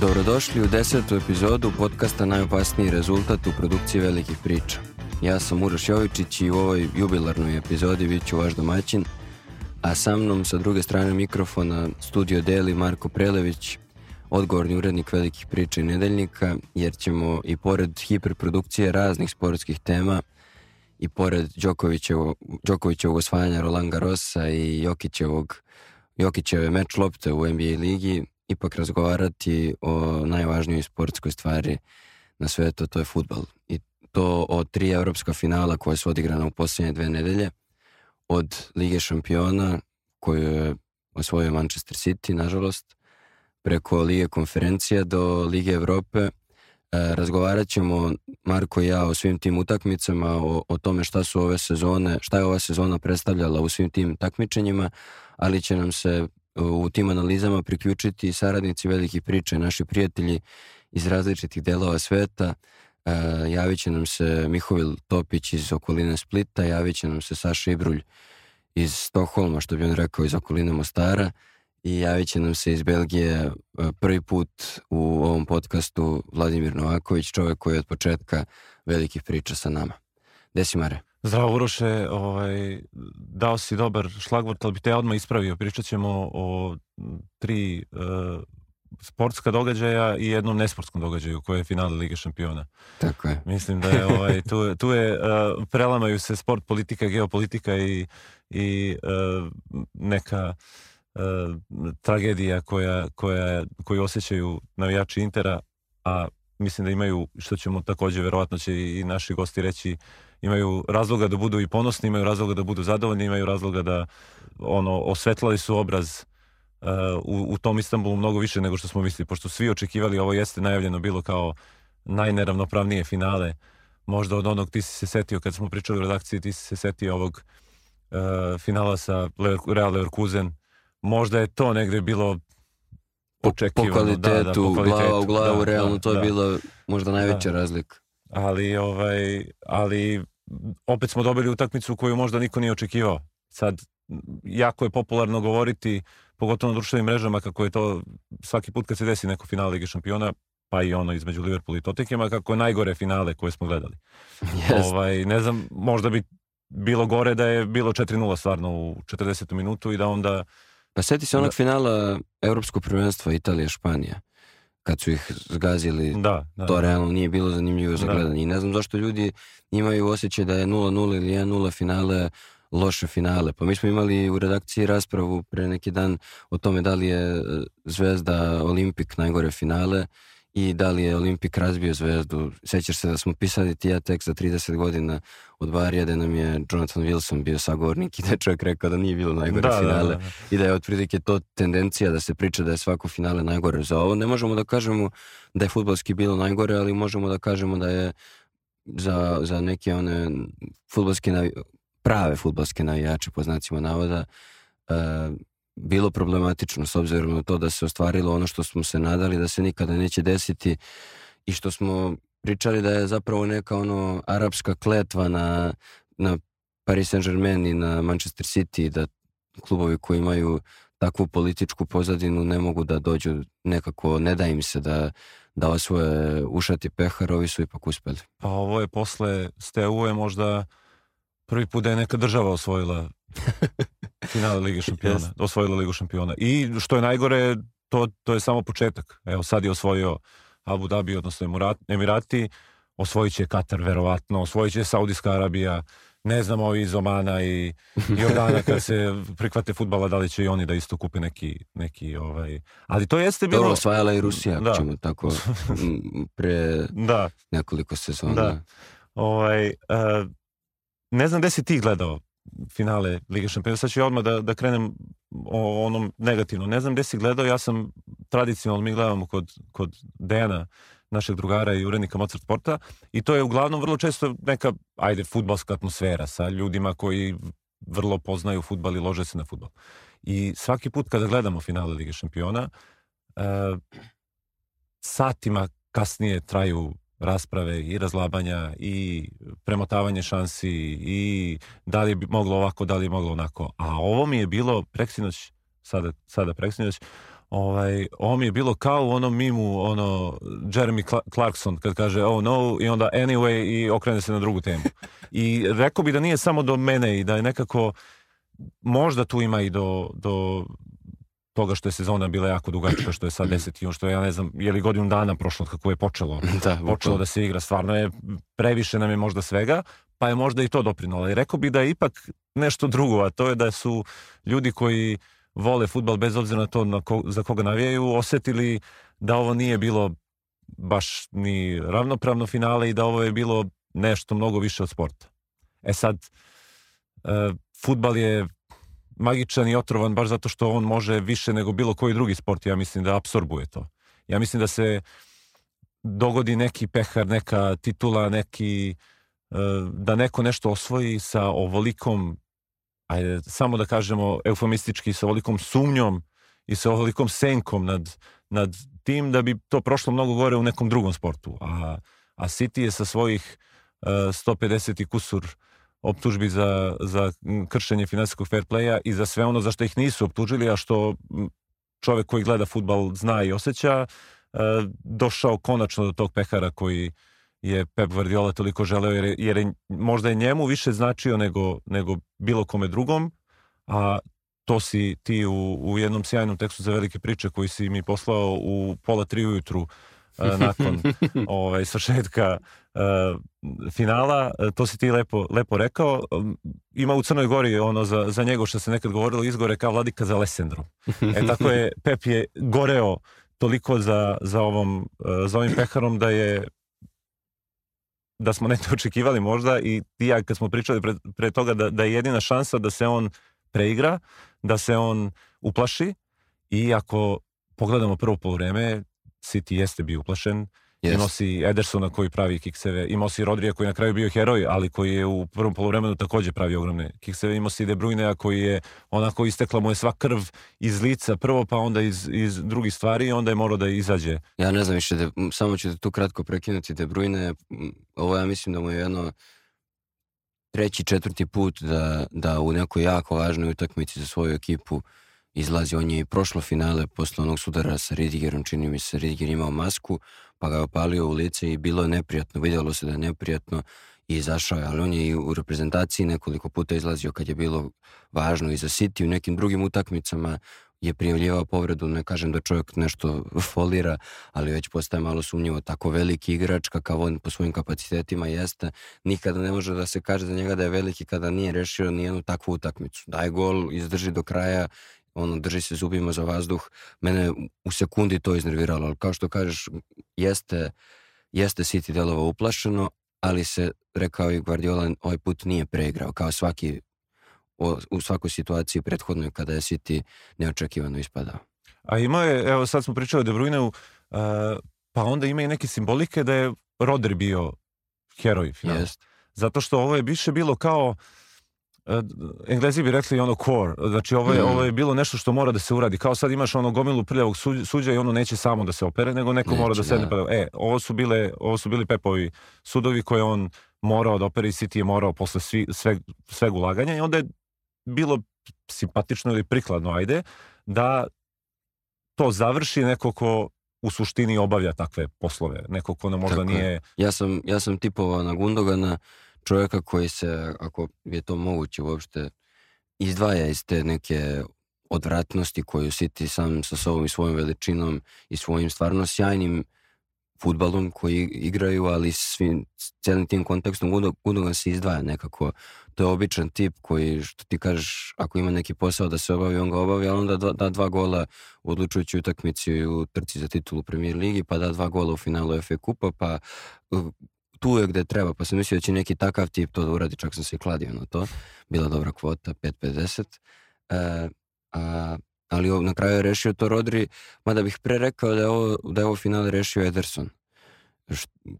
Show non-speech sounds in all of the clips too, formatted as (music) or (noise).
Dobrodošli u desetu epizodu podcasta Najopasniji rezultat u produkciji velikih priča. Ja sam Uroš Jovičić i u ovoj jubilarnoj epizodi bit ću vaš domaćin, a sa mnom sa druge strane mikrofona studio deli Marko Prelević, odgovorni urednik velikih priča i nedeljnika, jer ćemo i pored hiperprodukcije raznih sportskih tema i pored Đokovićevog, Đokovićevog osvajanja Roland Garrosa i Jokićevog, Jokićeve meč lopte u NBA ligi, ipak razgovarati o najvažnijoj sportskoj stvari na svetu, to je futbal. I to od tri evropska finala koje su odigrana u posljednje dve nedelje, od Lige šampiona koju je osvojio Manchester City, nažalost, preko Lige konferencija do Lige Evrope. E, razgovarat ćemo, Marko i ja, o svim tim utakmicama, o, o tome šta su ove sezone, šta je ova sezona predstavljala u svim tim takmičenjima, ali će nam se u tim analizama priključiti saradnici velikih priča, naši prijatelji iz različitih delova sveta. E, javit će nam se Mihovil Topić iz okoline Splita, javit će nam se Saša Ibrulj iz Stokholma, što bi on rekao, iz okoline Mostara i javit će nam se iz Belgije e, prvi put u ovom podcastu Vladimir Novaković, čovek koji je od početka velikih priča sa nama. Desi Mare? Zdravo Uroše, ovaj, dao si dobar šlagvort, ali bi te odmah ispravio. Pričat ćemo o tri uh, sportska događaja i jednom nesportskom događaju koje je finale Lige šampiona. Tako je. Mislim da je ovaj, tu, tu je, uh, prelamaju se sport, politika, geopolitika i, i uh, neka uh, tragedija koja, koja, koju osjećaju navijači Intera, a mislim da imaju, što ćemo takođe, verovatno će i naši gosti reći, imaju razloga da budu i ponosni, imaju razloga da budu zadovoljni, imaju razloga da ono osvetlali su obraz uh, u, u tom Istanbulu mnogo više nego što smo mislili, pošto svi očekivali ovo jeste najavljeno bilo kao najneravnopravnije finale možda od onog ti si se setio kad smo pričali o redakciji ti si se setio ovog uh, finala sa Real Leverkusen možda je to negde bilo očekivano. Po kvalitetu, da, da, po kvalitetu glava u glavu, da, realno da, to je da, bila možda najveća da. razlika ali, ovaj, ali opet smo dobili utakmicu koju možda niko nije očekivao. Sad, jako je popularno govoriti, pogotovo na društvenim mrežama, kako je to svaki put kad se desi neko finale Lige šampiona, pa i ono između Liverpoola i Tottenhama, kako je najgore finale koje smo gledali. Yes. Ovaj, ne znam, možda bi bilo gore da je bilo 4-0 stvarno u 40. minutu i da onda... Pa seti se onog da... finala Evropskog prvenstva Italija-Španija kad su ih zgazili, da, da, to realno nije bilo zanimljivo za da. gledanje. I ne znam zašto ljudi imaju osjećaj da je 0-0 ili 1-0 finale loše finale. Pa mi smo imali u redakciji raspravu pre neki dan o tome da li je Zvezda Olimpik najgore finale i da li je Olimpik razbio zvezdu. Sećaš se da smo pisali ti ja tek za 30 godina od Barija da nam je Jonathan Wilson bio sagovornik i da je čovjek rekao da nije bilo najgore da, da finale da, da, da. i da je otprilike to tendencija da se priča da je svako finale najgore za ovo. Ne možemo da kažemo da je futbalski bilo najgore, ali možemo da kažemo da je za, za neke one futbalske prave futbalske navijače po znacima navoda uh, bilo problematično s obzirom na to da se ostvarilo ono što smo se nadali da se nikada neće desiti i što smo pričali da je zapravo neka ono arapska kletva na, na Paris Saint-Germain i na Manchester City da klubovi koji imaju takvu političku pozadinu ne mogu da dođu nekako, ne da im se da, da osvoje ušati pehar, ovi su ipak uspeli. Pa ovo je posle Steu je možda prvi put da je neka država osvojila (laughs) finale Lige šampiona, yes. osvojila Ligu šampiona. I što je najgore, to, to je samo početak. Evo sad je osvojio Abu Dhabi, odnosno Emirati, osvojit će Katar verovatno, osvojit će Saudijska Arabija, ne znam ovi iz Omana i (laughs) Jordana kad se prihvate futbala, da li će i oni da isto kupe neki, neki ovaj... Ali to jeste bilo... To osvajala i Rusija, da. ćemo tako (laughs) pre da. nekoliko sezona. Da. Ovaj, uh, ne znam gde si ti gledao finale Lige šampiona. Sad ću ja odmah da, da krenem o onom negativno. Ne znam gde si gledao, ja sam tradicionalno, mi gledamo kod, kod Dejana, našeg drugara i urednika Mozart Sporta i to je uglavnom vrlo često neka, ajde, futbalska atmosfera sa ljudima koji vrlo poznaju futbal i lože se na futbal. I svaki put kada gledamo finale Lige šampiona, uh, satima kasnije traju rasprave i razlabanja i premotavanje šansi i da li je moglo ovako, da li je moglo onako. A ovo mi je bilo preksinoć, sada, sada preksinoć, ovaj, ovo mi je bilo kao u onom mimu, ono, Jeremy Clarkson kad kaže oh no i onda anyway i okrene se na drugu temu. I rekao bi da nije samo do mene i da je nekako možda tu ima i do, do toga što je sezona bila jako dugačka, što je sad 10 i što je, ja ne znam, je li godinu dana prošlo kako je počelo, (laughs) da, počelo da se igra, stvarno je, previše nam je možda svega, pa je možda i to doprinalo. I rekao bi da je ipak nešto drugo, a to je da su ljudi koji vole futbal bez obzira na to na ko, za koga navijaju, osetili da ovo nije bilo baš ni ravnopravno finale i da ovo je bilo nešto mnogo više od sporta. E sad, e, futbal je magičan i otrovan baš zato što on može više nego bilo koji drugi sport, ja mislim da absorbuje to. Ja mislim da se dogodi neki pehar, neka titula, neki e, da neko nešto osvoji sa ovolikom ajde, samo da kažemo eufemistički, sa ovolikom sumnjom i sa ovolikom senkom nad, nad tim da bi to prošlo mnogo gore u nekom drugom sportu. A, a City je sa svojih uh, 150 i kusur optužbi za, za kršenje finansijskog fair playa i za sve ono za što ih nisu optužili, a što čovek koji gleda futbal zna i osjeća, uh, došao konačno do tog pehara koji je Pep Guardiola toliko želeo, jer, jer je, možda je njemu više značio nego, nego bilo kome drugom, a to si ti u, u jednom sjajnom tekstu za velike priče koji si mi poslao u pola tri ujutru uh, nakon (laughs) ovaj, svršetka finala, uh, to si ti lepo, lepo rekao. Um, ima u Crnoj Gori ono za, za njego što se nekad govorilo izgore kao vladika za Lesendrom. E tako je, Pep je goreo toliko za, za, ovom, za ovim peharom da je da smo nešto očekivali možda i ti ja kad smo pričali pre, pre toga da, da je jedina šansa da se on preigra, da se on uplaši i ako pogledamo prvo polovreme, City jeste bio uplašen, Yes. Imao si Edersona koji pravi kikseve, imao si Rodrija koji na kraju bio heroj, ali koji je u prvom polovremenu takođe pravi ogromne kikseve, imao si De Bruyne koji je onako istekla mu je sva krv iz lica prvo, pa onda iz, iz drugih stvari i onda je morao da izađe. Ja ne znam više, de, samo ću tu kratko prekinuti De Bruyne, ovo ja mislim da mu je jedno treći, četvrti put da, da u nekoj jako važnoj utakmici za svoju ekipu izlazi. On je i prošlo finale posle onog sudara sa Ridigerom, čini mi se Ridiger imao masku, pa ga je opalio u lice i bilo je neprijatno, vidjelo se da je neprijatno i izašao je, ali on je i u reprezentaciji nekoliko puta izlazio kad je bilo važno i za City, u nekim drugim utakmicama je prijavljivao povredu, ne kažem da čovjek nešto (laughs) folira, ali već postaje malo sumnjivo, tako veliki igrač kakav on po svojim kapacitetima jeste, nikada ne može da se kaže za njega da je veliki kada nije rešio nijednu takvu utakmicu. Daje gol, izdrži do kraja ono, drži se zubima za vazduh, mene u sekundi to iznerviralo, ali kao što kažeš, jeste, jeste City delovo uplašeno, ali se, rekao i Guardiola, ovaj put nije preigrao, kao svaki u svakoj situaciji prethodnoj kada je City neočekivano ispadao. A imao je, evo sad smo pričali o De Bruyneu, uh, pa onda ima i neke simbolike da je Rodri bio heroj finala. Jest. Zato što ovo je više bilo kao E, Englezi bi rekli ono core, znači ovo je, mm. ovo je bilo nešto što mora da se uradi, kao sad imaš ono gomilu prljavog suđa i ono neće samo da se opere, nego neko neće, mora da sedne, da. pa e, ovo su bile, ovo su bili Pepovi sudovi koje on morao da opere i City je morao posle svi, sve, sveg ulaganja i onda je bilo simpatično ili prikladno, ajde, da to završi neko ko u suštini obavlja takve poslove, neko ko nam možda Tako nije... Ja sam, ja sam tipovao na Gundogana, čovjeka koji se, ako je to moguće uopšte, izdvaja iz te neke odvratnosti koju City sam sa sobom i svojom veličinom i svojim stvarno sjajnim futbalom koji igraju, ali svim, celim tim kontekstom Gundogan se izdvaja nekako. To je običan tip koji, što ti kažeš, ako ima neki posao da se obavi, on ga obavi, ali onda da, da dva gola u odlučujućoj utakmici u trci za titulu Premier Ligi, pa da dva gola u finalu FA Kupa, pa tu je gde treba, pa sam mislio da će neki takav tip to da uradi, čak sam se i kladio na to. Bila dobra kvota, 5.50. E, a, ali na kraju je rešio to Rodri, mada bih pre rekao da je ovo, da je ovo finale rešio Ederson.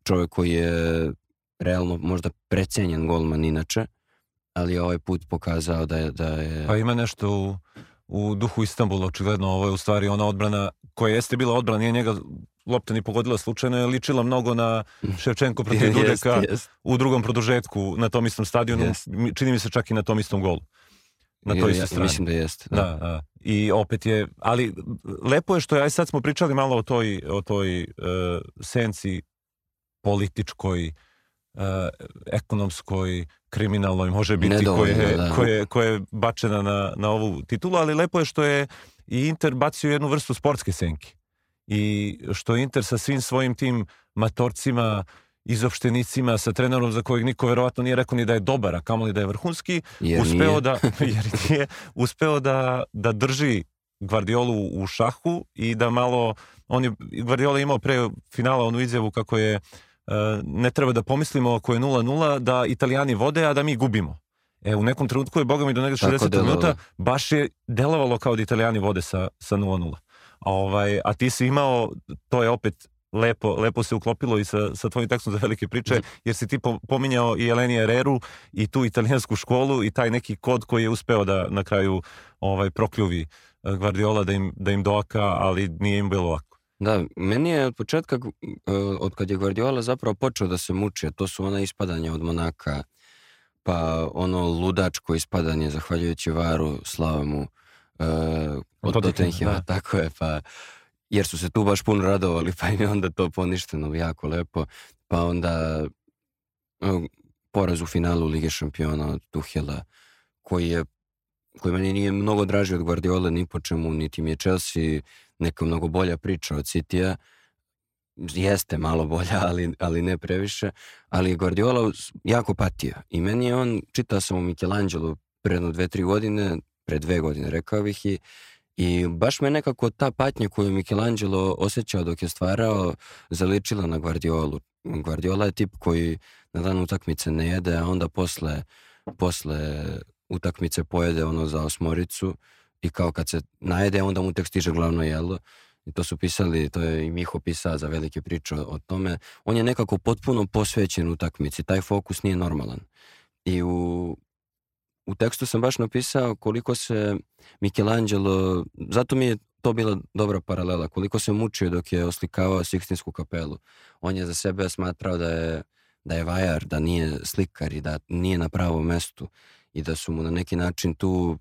Čovjek koji je realno možda precenjen golman inače, ali je ovaj put pokazao da je... Da je... Pa ima nešto u, u duhu Istanbula, očigledno ovo je u stvari ona odbrana koja jeste bila odbrana, nije njega lopta ni pogodila slučajno, je ličila mnogo na Ševčenko protiv (laughs) Dudeka Jest, jest. u drugom produžetku na tom istom stadionu, mi- čini mi se čak i na tom istom golu. Na toj ja strani. Mislim da jeste. Da, da. I opet je, ali lepo je što je, aj sad smo pričali malo o toj, o toj uh, senci političkoj, uh, ekonomskoj, kriminalnoj, može biti, Nedovoljno, koje, da. koje, koje je bačena na, na ovu titulu, ali lepo je što je i Inter bacio jednu vrstu sportske senke. I što Inter sa svim svojim tim matorcima, izopštenicima, sa trenerom za kojeg niko verovatno nije rekao ni da je dobar, a kamoli da je vrhunski, Jer uspeo nije. da (laughs) (laughs) jer nije uspeo da da drži Guardiolu u šahu i da malo on je Guardiola je imao pre finala onu izjavu kako je e, ne treba da pomislimo ako je 0-0 da Italijani vode a da mi gubimo. E, u nekom trenutku je, boga mi, do Tako 60 delovalo. minuta, baš je delovalo kao da Italijani vode sa, sa 0-0. Ovaj, a ti si imao, to je opet lepo, lepo se uklopilo i sa, sa tvojim tekstom za velike priče, jer si ti po- pominjao i Eleni Ereru i tu italijansku školu i taj neki kod koji je uspeo da na kraju ovaj prokljuvi eh, Guardiola da im, da im doaka, ali nije im bilo lako. Da, meni je od početka, uh, od kad je Guardiola zapravo počeo da se muči, to su ona ispadanja od Monaka, pa ono ludačko ispadanje, zahvaljujući Varu, Slavamu, od Tottenhama, Tottenhima, da. tako je, pa jer su se tu baš puno radovali, (laughs) pa im je onda to poništeno jako lepo, pa onda uh, poraz u finalu Lige šampiona od Tuhela, koji je koji meni nije mnogo draži od Guardiola ni po čemu, niti mi je Chelsea neka mnogo bolja priča od Citya. Jeste malo bolja, (laughs) ali, ali ne previše. Ali Guardiola jako patio. I meni je on, čitao sam o Michelangelo pre jedno dve, tri godine, pre dve godine rekao bih i I baš me nekako ta patnja koju Michelangelo osjećao dok je stvarao zaličila na Guardiolu. Guardiola je tip koji na dan utakmice ne jede, a onda posle, posle utakmice pojede ono za osmoricu i kao kad se najede onda mu tek stiže glavno jelo. I to su pisali, to je i Miho pisao za velike priče o tome. On je nekako potpuno posvećen utakmici, taj fokus nije normalan. I u, u tekstu sam baš napisao koliko se Michelangelo, zato mi je to bila dobra paralela, koliko se mučio dok je oslikavao Sikstinsku kapelu. On je za sebe smatrao da je, da je vajar, da nije slikar i da nije na pravom mestu i da su mu na neki način tu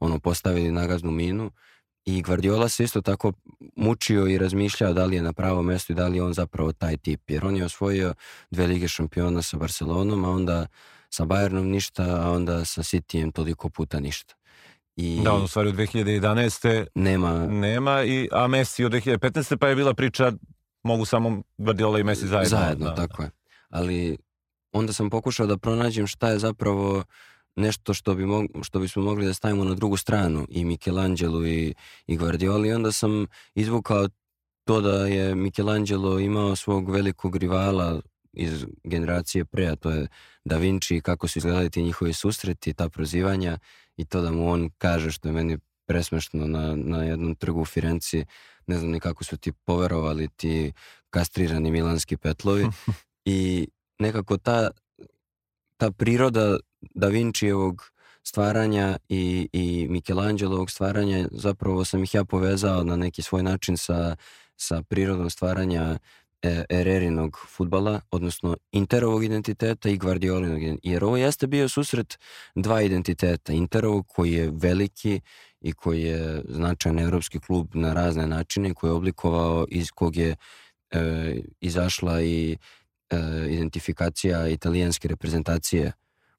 ono postavili nagaznu minu i Guardiola se isto tako mučio i razmišljao da li je na pravom mestu i da li je on zapravo taj tip, jer on je osvojio dve lige šampiona sa Barcelonom, a onda sa Bayernom ništa, a onda sa Cityjem toliko puta ništa. I Da, on u stvari od 2011. nema, nema, i, a Messi od 2015. pa je bila priča mogu samo Guardiola i Messi zajedno. zajedno, da, tako je. Ali onda sam pokušao da pronađem šta je zapravo nešto što, bi mog, što bismo mogli da stavimo na drugu stranu i Michelangelo i, i Guardioli. I onda sam izvukao to da je Michelangelo imao svog velikog rivala iz generacije pre, a to je Da Vinci i kako su izgledali ti njihovi susreti, ta prozivanja i to da mu on kaže što je meni presmešno na, na jednom trgu u Firenci, ne znam ni kako su ti poverovali ti kastrirani milanski petlovi. (laughs) I nekako ta, ta priroda Da Vincijevog stvaranja i, i Michelangelovog stvaranja zapravo sam ih ja povezao na neki svoj način sa, sa prirodom stvaranja Ererinog futbala, odnosno Interovog identiteta i Guardiolinog identiteta. Jer ovo jeste bio susret dva identiteta. Interovog koji je veliki i koji je značajan evropski klub na razne načine, koji je oblikovao iz kog je e, izašla i e, identifikacija italijanske reprezentacije,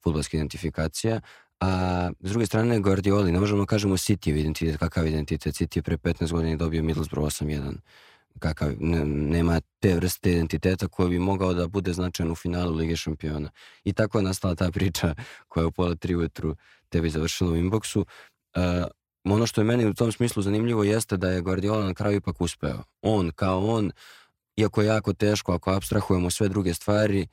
futbolska identifikacija, a s druge strane Guardioli, ne možemo da kažemo City identitet, kakav identitet, City je pre 15 godina dobio Middlesbrough 8-1, kakav, ne, nema te vrste identiteta koji bi mogao da bude značajan u finalu Lige šampiona. I tako je nastala ta priča koja je u pola tri ujutru tebi završila u inboxu. Uh, ono što je meni u tom smislu zanimljivo jeste da je Guardiola na kraju ipak uspeo. On kao on, iako je jako teško ako abstrahujemo sve druge stvari,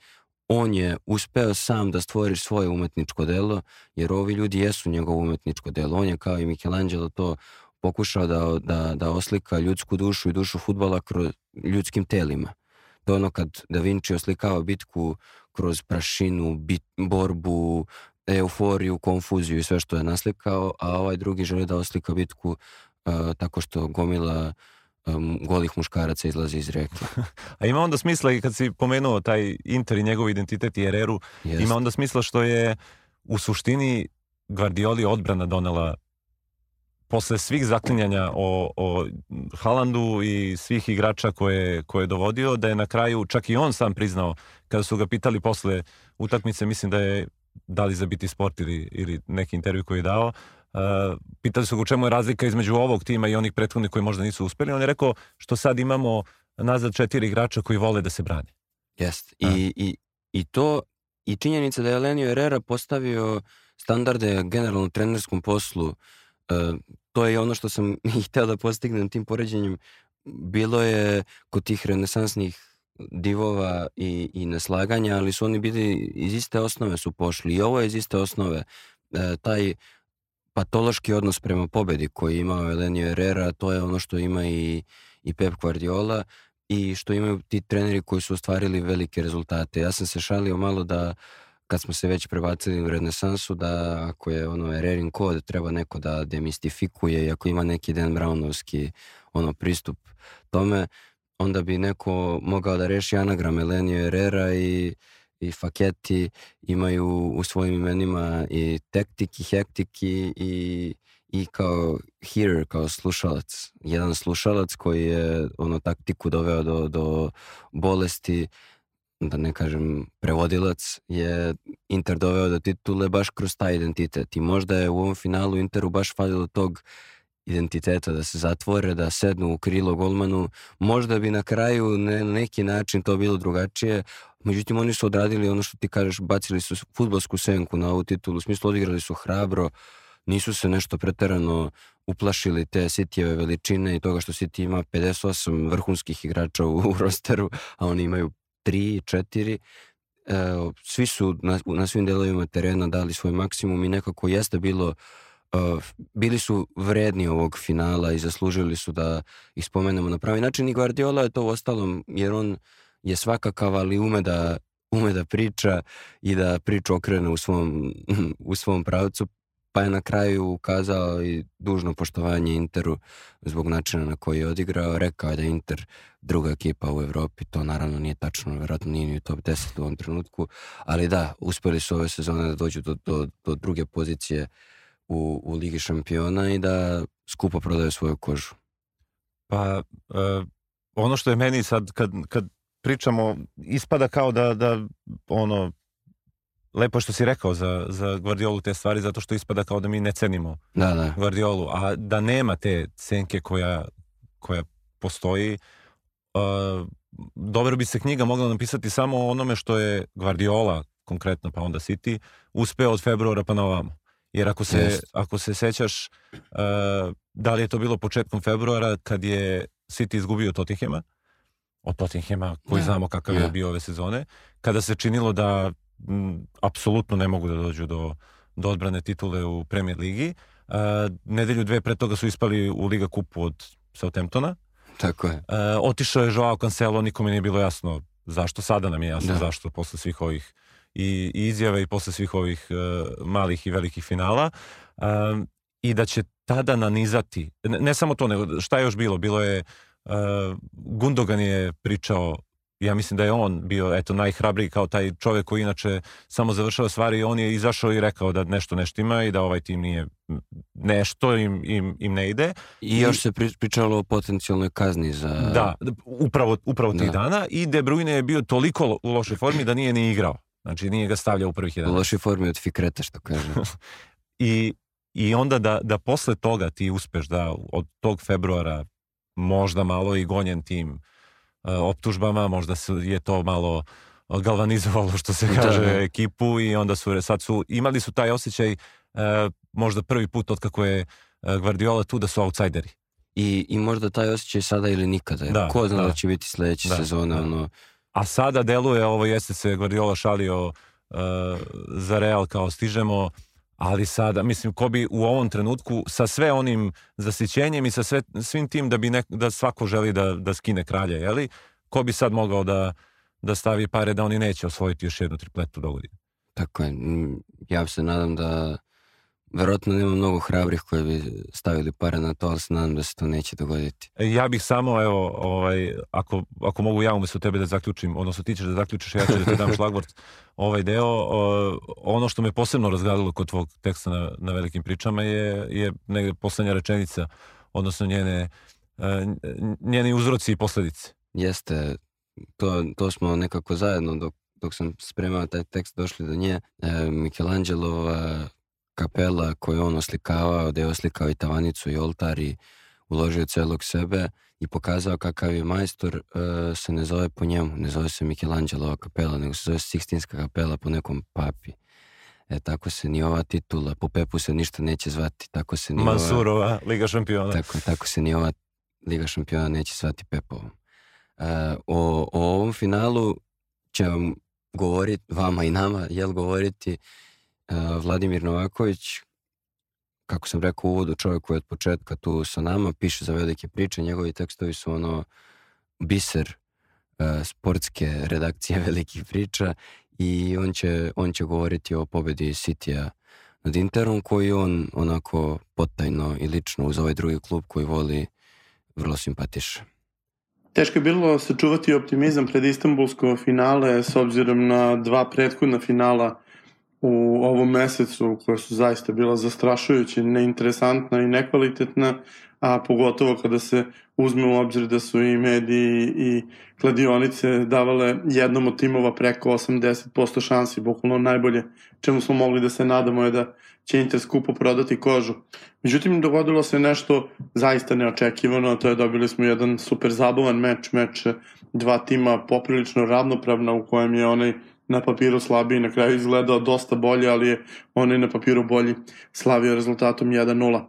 on je uspeo sam da stvori svoje umetničko delo, jer ovi ljudi jesu njegovo umetničko delo. On je kao i Michelangelo to pokušao da, da, da oslika ljudsku dušu i dušu futbala kroz ljudskim telima. To je ono kad Da Vinci oslikava bitku kroz prašinu, bit, borbu, euforiju, konfuziju i sve što je naslikao, a ovaj drugi želi da oslika bitku uh, tako što gomila um, golih muškaraca izlazi iz reke. (laughs) a ima onda smisla i kad si pomenuo taj Inter i njegov identitet i Ereru, Jest. ima onda smisla što je u suštini Guardioli odbrana donela posle svih zaklinjanja o, o Halandu i svih igrača koje, koje je dovodio, da je na kraju, čak i on sam priznao, kada su ga pitali posle utakmice, mislim da je da li za biti sport ili, ili neki intervju koji je dao, uh, pitali su ga u čemu je razlika između ovog tima i onih prethodnih koji možda nisu uspeli. On je rekao što sad imamo nazad četiri igrača koji vole da se brane. Jest. I, i, I to, i činjenica da je Elenio Herrera postavio standarde generalno trenerskom poslu, uh, to je ono što sam (laughs) i hteo da postignem tim poređenjem. Bilo je kod tih renesansnih divova i, i neslaganja, ali su oni bili iz iste osnove su pošli i ovo je iz iste osnove. E, taj patološki odnos prema pobedi koji imao Elenio Herrera, to je ono što ima i, i Pep Guardiola i što imaju ti treneri koji su ostvarili velike rezultate. Ja sam se šalio malo da kad smo se već prebacili u renesansu, da ako je ono Herrerin kod, treba neko da demistifikuje i ako ima neki Dan Brownovski ono pristup tome, onda bi neko mogao da reši anagram Elenio Herrera i, i Faketi imaju u svojim imenima i tektik i hektik i, i, i kao hearer, kao slušalac. Jedan slušalac koji je ono taktiku doveo do, do bolesti, da ne kažem prevodilac, je Inter doveo do titule baš kroz taj identitet. I možda je u ovom finalu Interu baš falilo tog identiteta, da se zatvore, da sednu u krilo golmanu. Možda bi na kraju ne, na neki način to bilo drugačije, međutim oni su odradili ono što ti kažeš, bacili su futbolsku senku na ovu titulu, u smislu odigrali su hrabro, nisu se nešto preterano uplašili te Cityjeve veličine i toga što City ima 58 vrhunskih igrača u, u rosteru, a oni imaju 3, 4 e, svi su na, na svim delovima terena dali svoj maksimum i nekako jeste bilo uh, bili su vredni ovog finala i zaslužili su da ih spomenemo na pravi način i Guardiola je to u ostalom jer on je svakakav ali ume da ume da priča i da priču okrene u svom, u svom pravcu pa je na kraju ukazao i dužno poštovanje Interu zbog načina na koji je odigrao. Rekao je da Inter druga ekipa u Evropi, to naravno nije tačno, verovatno nije ni u top 10 u ovom trenutku, ali da, uspeli su ove sezone da dođu do, do, do druge pozicije u, u Ligi šampiona i da skupo prodaju svoju kožu. Pa, uh, ono što je meni sad, kad, kad pričamo, ispada kao da, da ono, lepo što si rekao za, za Guardiolu te stvari, zato što ispada kao da mi ne cenimo da, da. Guardiolu, a da nema te cenke koja, koja postoji, uh, dobro bi se knjiga mogla napisati samo o onome što je Guardiola, konkretno pa onda City, uspeo od februara pa na ovamo. Jer ako se, Just. ako se sećaš, uh, da li je to bilo početkom februara kad je City izgubio Tottenhema, od Tottenhema koji ja. znamo kakav ja. je bio ove sezone, kada se činilo da m, apsolutno ne mogu da dođu do, do odbrane titule u Premier Ligi. Uh, nedelju dve pre toga su ispali u Liga kupu od Southamptona. Tako je. Uh, otišao je Joao Cancelo, nikome nije bilo jasno zašto, sada nam je jasno da. zašto posle svih ovih i, i izjave i posle svih ovih uh, malih i velikih finala uh, i da će tada nanizati, ne, ne samo to, nego šta je još bilo, bilo je uh, Gundogan je pričao ja mislim da je on bio eto najhrabriji kao taj čovjek koji inače samo završava stvari i on je izašao i rekao da nešto nešto ima i da ovaj tim nije nešto im, im, im ne ide. I još I, se pričalo o potencijalnoj kazni za... Da, upravo, upravo tih da. dana i De Bruyne je bio toliko u lošoj formi da nije ni igrao. Znači nije ga stavljao u prvih 11. U lošoj formi od Fikreta što kaže. (laughs) I, I onda da, da posle toga ti uspeš da od tog februara možda malo i gonjen tim optužbama, možda je to malo galvanizovalo što se da, kaže da, da. ekipu i onda su sad su imali su taj osjećaj uh, možda prvi put od kako je Guardiola tu da su outsideri. I, I možda taj osjećaj sada ili nikada. Da, Ko zna da, da će biti sledeće da, sezone da. ono A sada deluje, ovo jeste se Guardiola šalio uh, za Real kao stižemo, ali sada, mislim, ko bi u ovom trenutku sa sve onim zasićenjem i sa sve, svim tim da bi nek, da svako želi da, da skine kralja, jeli? Ko bi sad mogao da, da stavi pare da oni neće osvojiti još jednu tripletu do godine? Tako je. Ja se nadam da Verovatno nema mnogo hrabrih koji bi stavili pare na to, ali se nadam da se to neće dogoditi. Ja bih samo, evo, ovaj, ako, ako mogu ja umesto tebe da zaključim, odnosno ti ćeš da zaključiš, ja ću da ti dam šlagvort ovaj deo. Ono što me posebno razgradilo kod tvog teksta na, na velikim pričama je, je negde poslednja rečenica, odnosno njene, njeni uzroci i posledice. Jeste, to, to smo nekako zajedno dok, dok sam spremao taj tekst došli do nje. E, Michelangelova kapela koju on oslikavao, da je oslikao i tavanicu i oltar i uložio celog sebe i pokazao kakav je majstor, uh, se ne zove po njemu, ne zove se Michelangelova kapela, nego se zove Sixtinska kapela po nekom papi. E, tako se ni ova titula, po Pepu se ništa neće zvati, tako se ni Mansurova, ova, Liga šampiona. Tako, tako se ni ova Liga šampiona neće zvati Pepovom. Uh, o, o ovom finalu će vam govoriti, vama i nama, jel govoriti Vladimir Novaković, kako sam rekao u uvodu, čovjek koji je od početka tu sa nama, piše za velike priče, njegovi tekstovi su ono biser uh, sportske (laughs) redakcije velikih priča i on će, on će govoriti o pobedi Citya nad Interom koji on onako potajno i lično uz ovaj drugi klub koji voli vrlo simpatiše. Teško je bilo sačuvati optimizam pred Istanbulsko finale s obzirom na dva prethodna finala u ovom mesecu koja su zaista bila zastrašujuće, neinteresantna i nekvalitetna, a pogotovo kada se uzme u obzir da su i mediji i kladionice davale jednom od timova preko 80% šansi, bukvalno najbolje čemu smo mogli da se nadamo je da će Inter skupo prodati kožu. Međutim, dogodilo se nešto zaista neočekivano, to je dobili smo jedan super zabavan meč, meč dva tima poprilično ravnopravna u kojem je onaj na papiru slabiji, na kraju izgledao dosta bolje, ali je onaj na papiru bolji slavio rezultatom 1-0.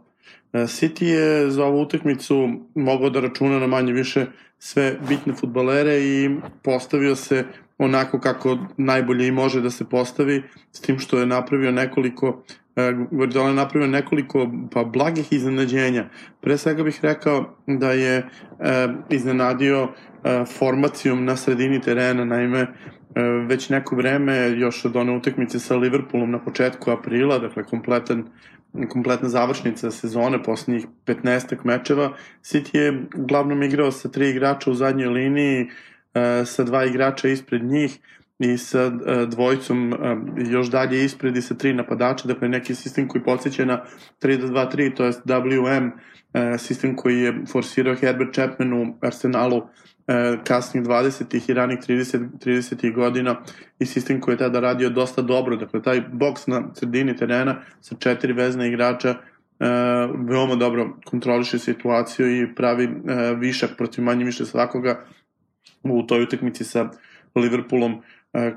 E, City je za ovu utakmicu mogao da računa na manje više sve bitne futbalere i postavio se onako kako najbolje i može da se postavi, s tim što je napravio nekoliko Guardiola je napravio nekoliko pa blagih iznenađenja. Pre svega bih rekao da je e, iznenadio e, formacijom na sredini terena, naime E, već neko vreme, još od one utakmice sa Liverpoolom na početku aprila, dakle kompletan, kompletna završnica sezone, poslednjih 15 mečeva, City je uglavnom igrao sa tri igrača u zadnjoj liniji, e, sa dva igrača ispred njih i sa e, dvojicom još dalje ispred i sa tri napadača, dakle neki sistem koji podsjeća na 3-2-3, to je WM, sistem koji je forsirao Herbert Chapman u Arsenalu e, kasnih 20. i ranih 30. 30. godina i sistem koji je tada radio dosta dobro. Dakle, taj boks na sredini terena sa četiri vezna igrača e, veoma dobro kontroliše situaciju i pravi e, višak protiv manje više svakoga u toj utakmici sa Liverpoolom e,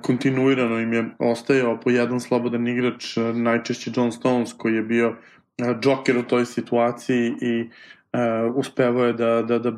kontinuirano im je ostajao po jedan slobodan igrač, e, najčešće John Stones koji je bio e, džoker u toj situaciji i uh, uspevao je da, da, da uh,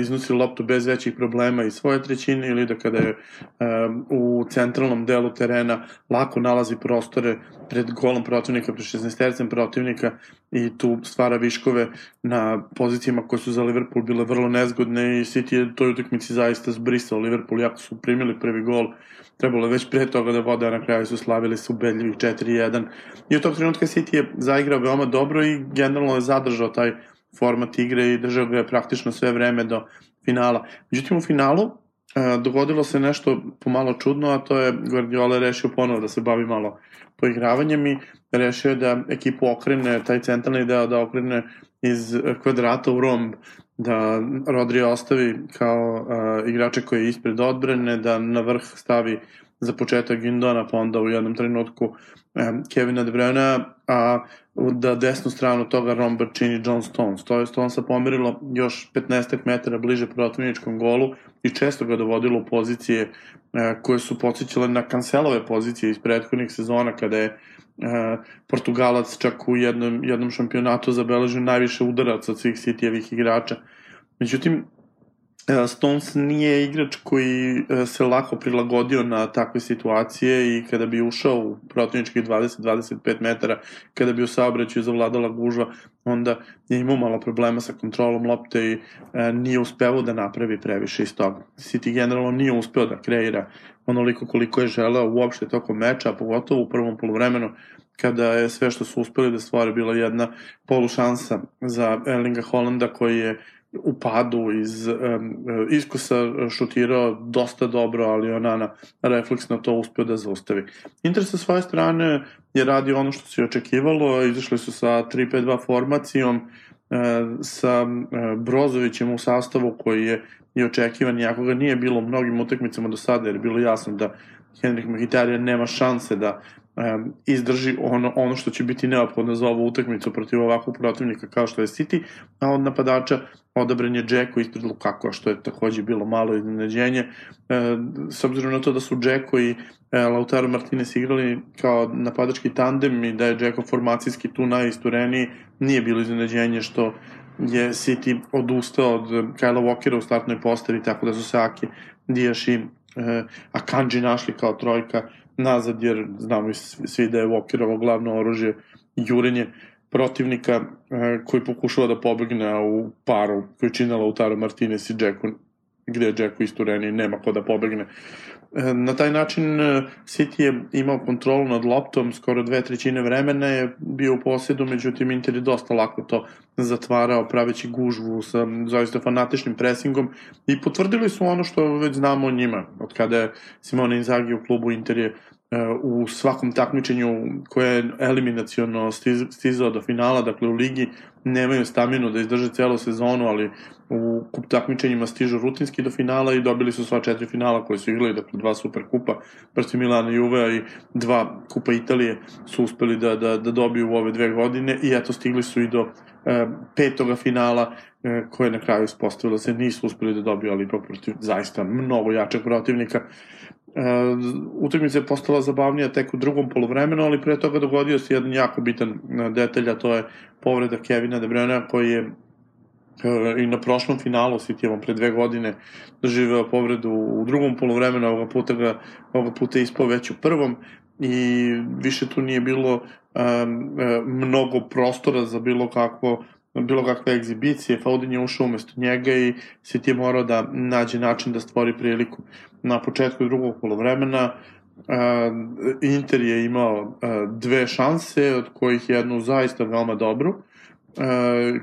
iznosi loptu bez većih problema iz svoje trećine ili da kada je uh, u centralnom delu terena lako nalazi prostore pred golom protivnika, pred 16 tercem protivnika i tu stvara viškove na pozicijama koje su za Liverpool bile vrlo nezgodne i City je toj utakmici zaista zbrisao Liverpool, jako su primili prvi gol. Trebalo već pre toga da vode, a na kraju su slavili su ubedljivih 4-1 i od tog trenutka City je zaigrao veoma dobro i generalno je zadržao taj format igre i držao ga je praktično sve vreme do finala. Međutim, u finalu e, dogodilo se nešto pomalo čudno, a to je Guardiola rešio ponovo da se bavi malo poigravanjem i rešio da ekipu okrene, taj centralni deo da okrene iz kvadrata u romb, da Rodri ostavi kao uh, igrače koji je ispred odbrane, da na vrh stavi za početak Gindona, pa onda u jednom trenutku Kevina De Bruyne, a da desnu stranu toga Romber čini John Stones. To je Stonesa pomerilo još 15 metara bliže protivničkom golu i često ga dovodilo u pozicije uh, koje su podsjećale na kancelove pozicije iz prethodnih sezona kada je uh, Portugalac čak u jednom, jednom šampionatu zabeležio najviše udaraca od svih City-evih igrača. Međutim, E, Stones nije igrač koji e, se lako prilagodio na takve situacije i kada bi ušao u protivničkih 20-25 metara, kada bi u saobraćaju zavladala gužva, onda je imao malo problema sa kontrolom lopte i e, nije uspeo da napravi previše iz toga. City generalno nije uspeo da kreira onoliko koliko je želeo uopšte tokom meča, a pogotovo u prvom polovremenu kada je sve što su uspeli da stvore bila jedna polušansa za Erlinga Holanda koji je u padu iz um, iskusa šutirao dosta dobro, ali Onana refleksno to uspeo da zaustavi. Inter sa svoje strane je radio ono što se očekivalo, izašli su sa 3-5-2 formacijom, uh, sa Brozovićem u sastavu koji je i očekivan, iako ga nije bilo u mnogim utakmicama do sada, jer je bilo jasno da Henrik Mkhitaryan nema šanse da um, izdrži ono, ono što će biti neophodno za ovu utakmicu protiv ovakvog protivnika kao što je City, a od napadača odabran je Džeko ispred Lukaku, što je takođe bilo malo iznenađenje. E, s obzirom na to da su Džeko i e, Lautaro Martinez igrali kao napadački tandem i da je Džeko formacijski tu najistureniji, nije bilo iznenađenje što je City odustao od Kajla Walkera u startnoj postavi, tako da su se Aki, Dijaš i e, Akanji našli kao trojka nazad, jer znamo svi da je Walkerovo glavno oružje jurenje protivnika e, koji pokušava da pobegne u paru koji čine Lautaro Martinez i Džeku gde je Džeku istureni nema ko da pobegne. E, na taj način e, City je imao kontrolu nad loptom, skoro dve trećine vremena je bio u posjedu, međutim Inter je dosta lako to zatvarao, praveći gužvu sa zaista fanatičnim presingom i potvrdili su ono što već znamo o njima. Od kada je Simone Inzaghi u klubu Inter je u svakom takmičenju koje je eliminacijono stizao do finala, dakle u ligi nemaju staminu da izdrže celu sezonu, ali u kup takmičenjima stižu rutinski do finala i dobili su sva četiri finala koje su igrali, dakle dva super kupa protiv Milana i Juve i dva kupa Italije su uspeli da, da, da dobiju u ove dve godine i eto stigli su i do e, petoga finala e, koje na kraju ispostavilo se nisu uspeli da dobiju, ali ipak protiv zaista mnogo jačeg protivnika. Uh, utakmica je postala zabavnija tek u drugom polovremenu, ali pre toga dogodio se jedan jako bitan e, detalj, a to je povreda Kevina De Bruyne koji je uh, i na prošlom finalu Citijevom pre dve godine doživeo povredu u drugom polovremenu, ovoga puta ga ovoga puta ispao već u prvom. I više tu nije bilo um, mnogo prostora za bilo kakvo bilo kakve egzibicije, Faudin je ušao umesto njega i City je morao da nađe način da stvori priliku. Na početku drugog polovremena Inter je imao dve šanse, od kojih jednu zaista veoma dobru,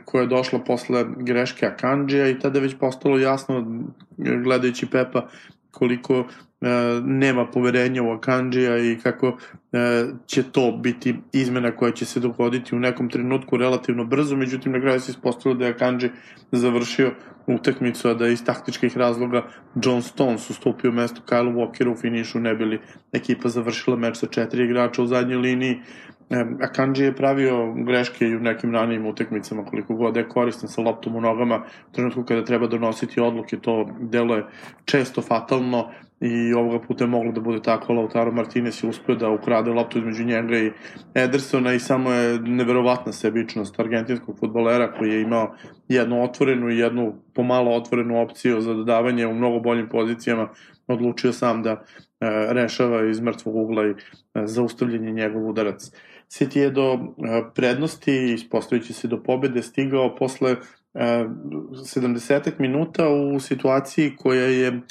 koja je došla posle greške Akanđija i tada je već postalo jasno, gledajući Pepa, koliko E, nema poverenja u Akanđija i kako e, će to biti izmena koja će se dogoditi u nekom trenutku relativno brzo, međutim na kraju se ispostavilo da je Akanđi završio utakmicu, a da iz taktičkih razloga John Stones ustupio mesto Kyle Walkeru u finišu, ne bili ekipa završila meč sa četiri igrača u zadnjoj liniji. E, Akanji je pravio greške i u nekim ranijim utakmicama, koliko god je koristan sa loptom u nogama, u trenutku kada treba donositi odluke, to delo je često fatalno, i ovoga puta je moglo da bude tako, Lautaro Martinez je uspio da ukrade loptu između njega i Edersona i samo je neverovatna sebičnost argentinskog futbolera koji je imao jednu otvorenu i jednu pomalo otvorenu opciju za dodavanje u mnogo boljim pozicijama, odlučio sam da e, rešava iz mrtvog ugla i e, zaustavljanje njegov udarac. City je do prednosti, ispostavići se do pobede, stigao posle e, 70 minuta u situaciji koja je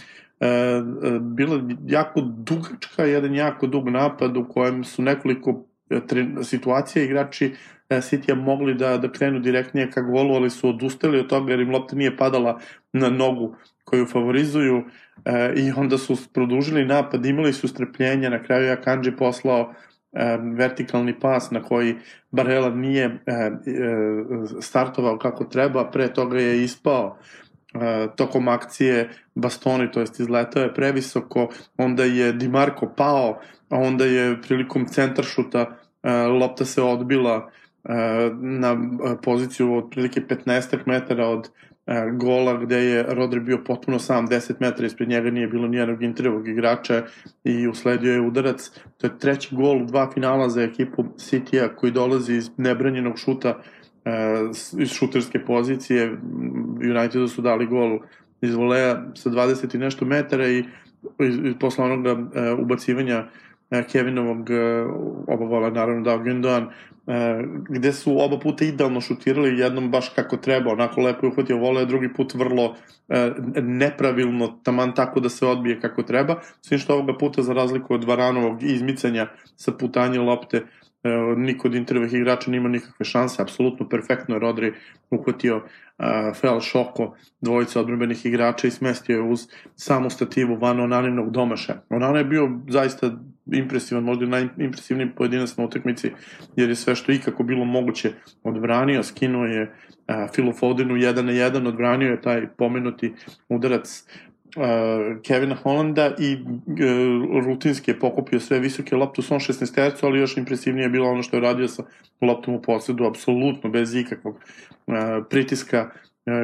bila jako dugačka, jedan jako dug napad u kojem su nekoliko situacija igrači City mogli da, da krenu direktnije ka golu, ali su odustali od toga jer im lopta nije padala na nogu koju favorizuju e, i onda su produžili napad, imali su strpljenja, na kraju je Akanji poslao vertikalni pas na koji Barela nije e, startovao kako treba, pre toga je ispao E, tokom akcije Bastoni, to jest izletao je previsoko, onda je Di Marco pao, a onda je prilikom centaršuta e, lopta se odbila na poziciju od prilike 15 metara od gola gde je Rodri bio potpuno sam 10 metara ispred njega nije bilo nijednog interovog igrača i usledio je udarac. To je treći gol u dva finala za ekipu City-a koji dolazi iz nebranjenog šuta uh, iz šuterske pozicije. Unitedu su dali gol iz voleja sa 20 i nešto metara i, posle onog uh, ubacivanja Kevinovog oba vola naravno dao Gündoğan gde su oba puta idealno šutirali jednom baš kako treba, onako lepo je uhvatio vole, drugi put vrlo uh, nepravilno, taman tako da se odbije kako treba, svim što ovoga puta za razliku od Varanovog izmicanja sa putanje lopte E, niko od intervih igrača nima nikakve šanse, apsolutno perfektno je Rodri uhvatio uh, Fel Šoko, dvojica odbrbenih igrača i smestio je uz samu stativu van Onaninog domaša. Onana je bio zaista impresivan, možda najimpresivniji pojedinac na utakmici, jer je sve što ikako bilo moguće odbranio, skinuo je Filu Fodenu 1 na 1, odbranio je taj pomenuti udarac uh, Kevina Hollanda i uh, rutinski je pokupio sve visoke lopte u svom 16 tercu, ali još impresivnije je bilo ono što je radio sa loptom u posledu, apsolutno bez ikakvog uh, pritiska,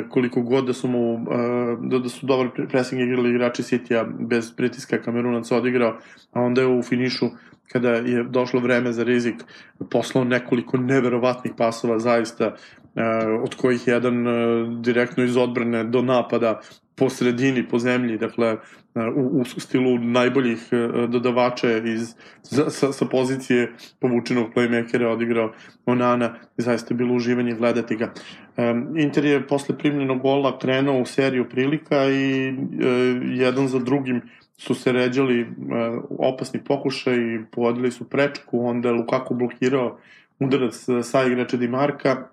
koliko god da su mu uh, da, da su dobar pressing igrali igrači City-a bez pritiska Kamerunac odigrao, a onda je u finišu kada je došlo vreme za rizik poslao nekoliko neverovatnih pasova zaista od kojih jedan uh, direktno iz odbrane do napada po sredini, po zemlji, dakle, u, u stilu najboljih e, dodavača iz, sa, sa pozicije povučenog playmakera odigrao Onana i zaista je bilo uživanje gledati ga. Inter je posle primljenog gola krenuo u seriju prilika i jedan za drugim su se ređali opasni pokušaj i povodili su prečku, onda je Lukaku blokirao udarac sa igrača Di Marka,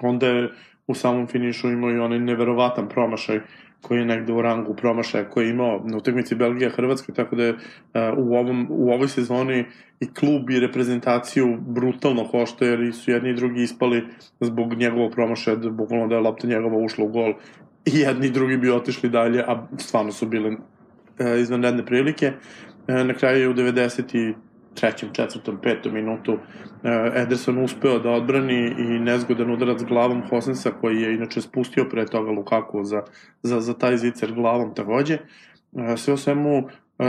onda je u samom finišu imao i onaj neverovatan promašaj koji je negde u rangu promašaja koji je imao na utakmici Belgija Hrvatska, tako da je uh, u, ovom, u ovoj sezoni i klub i reprezentaciju brutalno košta jer su jedni i drugi ispali zbog njegovog promašaja, da bukvalno da je lopta njegova ušla u gol i jedni i drugi bi otišli dalje, a stvarno su bile izvanredne prilike. Uh, na kraju je u 90 trećem, četvrtom, petom minutu uh, Ederson uspeo da odbrani i nezgodan udarac glavom Hosensa koji je inače spustio pre toga Lukaku za, za, za taj zicer glavom takođe. Uh, sve o svemu Uh,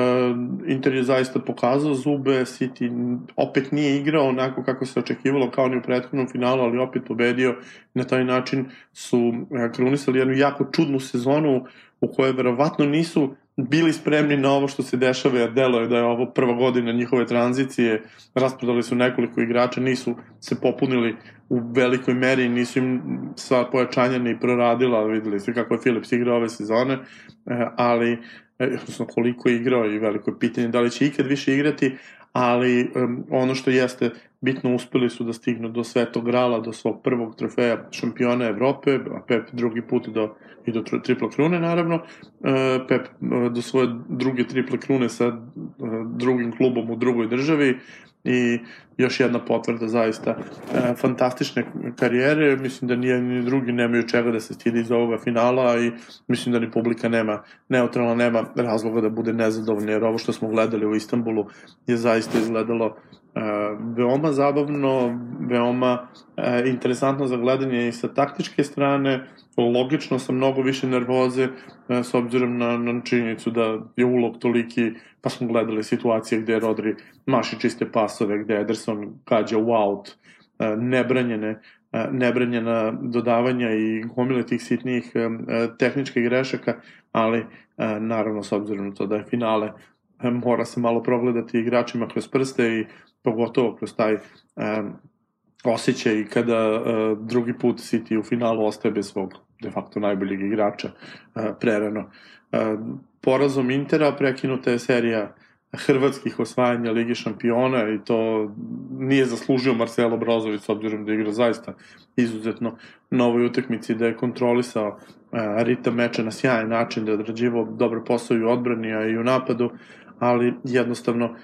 Inter je zaista pokazao zube, City opet nije igrao onako kako se očekivalo kao ni u prethodnom finalu, ali opet pobedio. Na taj način su krunisali jednu jako čudnu sezonu u kojoj verovatno nisu bili spremni na ovo što se dešava, jer delo je da je ovo prva godina njihove tranzicije, rasprodali su nekoliko igrača, nisu se popunili u velikoj meri, nisu im sva pojačanja ni proradila, videli ste kako je Philips igrao ove sezone, eh, ali eh, odnosno koliko je igrao i veliko je pitanje da li će ikad više igrati, ali um, ono što jeste bitno uspeli su da stignu do svetog grala, do svog prvog trofeja šampiona Evrope, a Pep drugi put do, i do triple krune naravno, uh, Pep uh, do svoje druge triple krune sa uh, drugim klubom u drugoj državi. I još jedna potvrda zaista e, fantastične karijere, mislim da nije ni drugi nemaju čega da se stidi iz ovoga finala i mislim da ni publika nema, neutralna nema razloga da bude nezadovoljna jer ovo što smo gledali u Istanbulu je zaista izgledalo E, veoma zabavno, veoma e, interesantno za gledanje i sa taktičke strane, logično sa mnogo više nervoze e, s obzirom na, na činjenicu da je ulog toliki, pa smo gledali situacije gde Rodri maši čiste pasove, gde Ederson kađa u out, e, nebranjene nebranjena dodavanja i gomile tih sitnijih e, tehničkih grešaka, ali naravno s obzirom na to da je finale mora se malo progledati igračima kroz prste i pogotovo kroz taj um, osjećaj kada uh, drugi put City u finalu ostaje bez svog de facto najboljeg igrača uh, prerano. Uh, porazom Intera prekinuta je serija hrvatskih osvajanja Lige šampiona i to nije zaslužio Marcelo Brozović s obzirom da igra zaista izuzetno na ovoj utakmici da je kontrolisao uh, ritam meča na sjajan način, da je odrađivao dobro posao i u odbrani, a i u napadu, ali jednostavno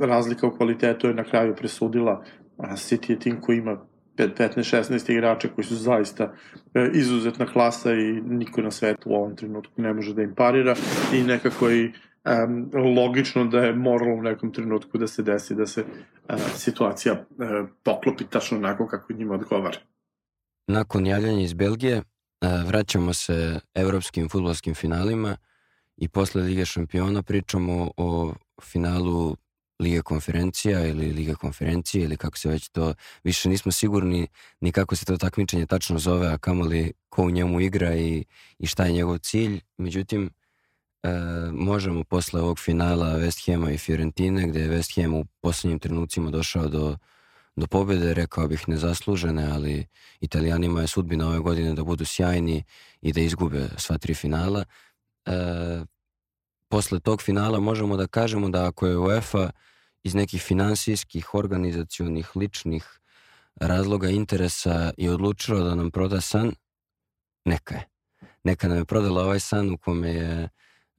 razlika u kvalitetu je na kraju presudila. City je tim koji ima 15-16 igrača koji su zaista e, izuzetna klasa i niko na svetu u ovom trenutku ne može da im parira i nekako i um, logično da je moralo u nekom trenutku da se desi da se uh, situacija uh, poklopi tačno onako kako njima odgovara. Nakon javljanja iz Belgije uh, vraćamo se evropskim futbolskim finalima i posle Lige šampiona pričamo o finalu Liga konferencija ili Liga konferencije ili kako se već to, više nismo sigurni ni kako se to takmičenje tačno zove, a kamoli ko u njemu igra i, i šta je njegov cilj. Međutim, e, možemo posle ovog finala West Hema i Fiorentine, gde je West Ham u poslednjim trenucima došao do, do pobjede, rekao bih nezaslužene, ali italijanima je sudbina ove godine da budu sjajni i da izgube sva tri finala. E, posle tog finala možemo da kažemo da ako je UEFA iz nekih finansijskih, organizacionih, ličnih razloga, interesa i odlučila da nam proda san, neka je. Neka nam je prodala ovaj san u kome, je,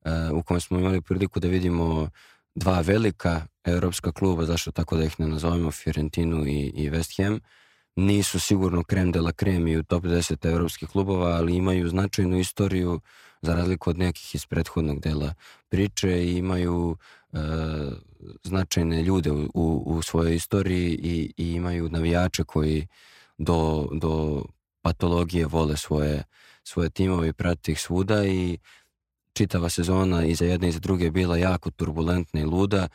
uh, u kome smo imali priliku da vidimo dva velika evropska kluba, zašto tako da ih ne nazovemo, Fiorentinu i, i West Ham, nisu sigurno krem de la krem i u top 10 evropskih klubova, ali imaju značajnu istoriju za razliku od nekih iz prethodnog dela priče imaju e, značajne ljude u, u, u svojoj istoriji i, i imaju navijače koji do, do patologije vole svoje, svoje timove i prati ih svuda i čitava sezona i za jedne i za druge bila jako turbulentna i luda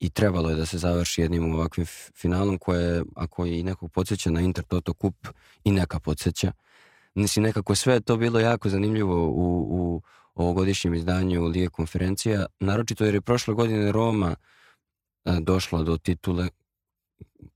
i trebalo je da se završi jednim ovakvim finalom koje, ako i nekog podsjeća na Inter Toto Kup i neka podsjeća. Mislim, nekako sve je to bilo jako zanimljivo u, u ovogodišnjem izdanju Lige konferencija, naročito jer je prošle godine Roma došla do titule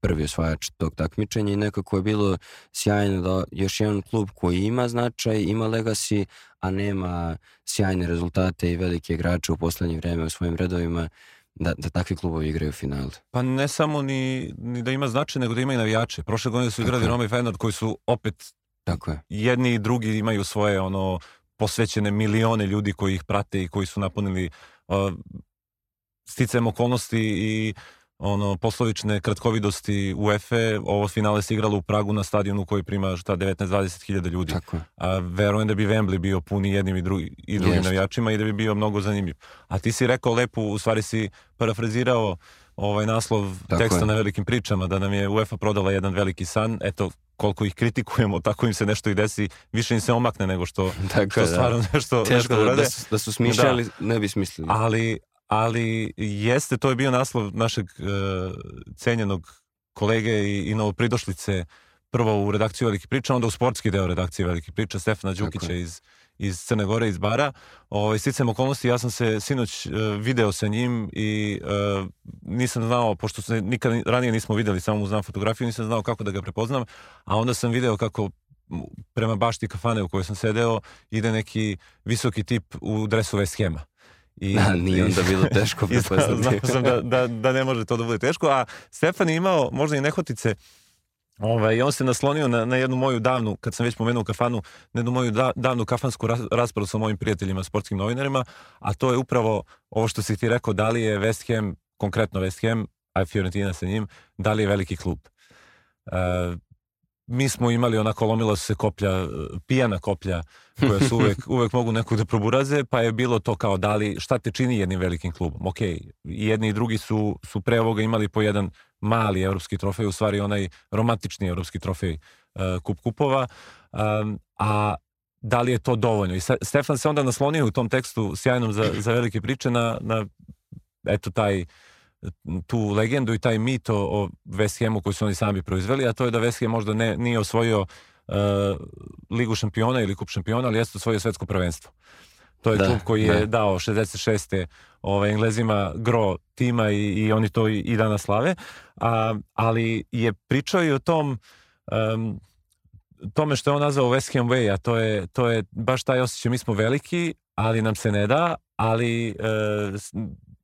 prvi osvajač tog takmičenja i nekako je bilo sjajno da još jedan klub koji ima značaj, ima legacy, a nema sjajne rezultate i velike igrače u poslednje vreme u svojim redovima, da, da takvi klubovi igraju final. Pa ne samo ni, ni da ima značaj, nego da ima i navijače. Prošle godine su igrali Roma i Feyenoord koji su opet Tako je. jedni i drugi imaju svoje ono posvećene milione ljudi koji ih prate i koji su napunili uh, sticajem okolnosti i ono poslovične kratkovidosti UEFA, ovo finale se igralo u Pragu na stadionu koji prima šta 19-20 hiljada ljudi. Tako je. A verujem da bi Wembley bio puni jednim i, drugi, i drugim Jest. navijačima i da bi bio mnogo zanimljiv. A ti si rekao lepo, u stvari si parafrazirao ovaj naslov Tako teksta je. na velikim pričama, da nam je UEFA prodala jedan veliki san, eto koliko ih kritikujemo, tako im se nešto i desi, više im se omakne nego što, Tako što da. stvarno nešto, Teško nešto da, urade. da, su, da su smišljali, ne bi smislili. Ali, ali jeste, to je bio naslov našeg uh, cenjenog kolege i, i novopridošlice prvo u redakciju Velike priče, onda u sportski deo redakcije Velike priče, Stefana Đukića iz, iz Crne Gore, iz Bara. Ovaj, sticam okolnosti, ja sam se sinoć uh, video sa njim i uh, nisam znao, pošto se nikad ranije nismo videli, samo mu znam fotografiju, nisam znao kako da ga prepoznam, a onda sam video kako prema bašti kafane u kojoj sam sedeo ide neki visoki tip u dresu West Hema. I, (laughs) Da, nije onda bilo teško (laughs) I znao, prepoznati. znao sam da, da, da ne može to da bude teško, a Stefan je imao možda i nehotice Ovaj, i on se naslonio na, na jednu moju davnu, kad sam već pomenuo kafanu, na jednu moju da, davnu kafansku ras, raspravu sa mojim prijateljima, sportskim novinarima, a to je upravo ovo što si ti rekao, da li je West Ham, konkretno West Ham, a Fiorentina sa njim, da li je veliki klub. E, mi smo imali onako lomila se koplja, e, pijana koplja koja su (laughs) uvek, uvek mogu nekog da proburaze, pa je bilo to kao da li, šta te čini jednim velikim klubom. Ok, jedni i drugi su, su pre ovoga imali po jedan mali evropski trofej, u stvari onaj romantični evropski trofej uh, kup kupova, um, a da li je to dovoljno? I Ste- Stefan se onda naslonio u tom tekstu sjajnom za, za velike priče na, na eto taj tu legendu i taj mit o, o West Hamu koji su oni sami proizveli, a to je da West Ham možda ne, nije osvojio uh, ligu šampiona ili kup šampiona, ali jeste osvojio svetsko prvenstvo. To je Da, klub koji da. je dao 66. Ovaj, Englezima gro tima i, i oni to i, i danas slave. A, ali je pričao i o tom um, tome što je on nazvao West Ham Way, a to je, to je baš taj osjećaj, mi smo veliki, ali nam se ne da, ali e, s-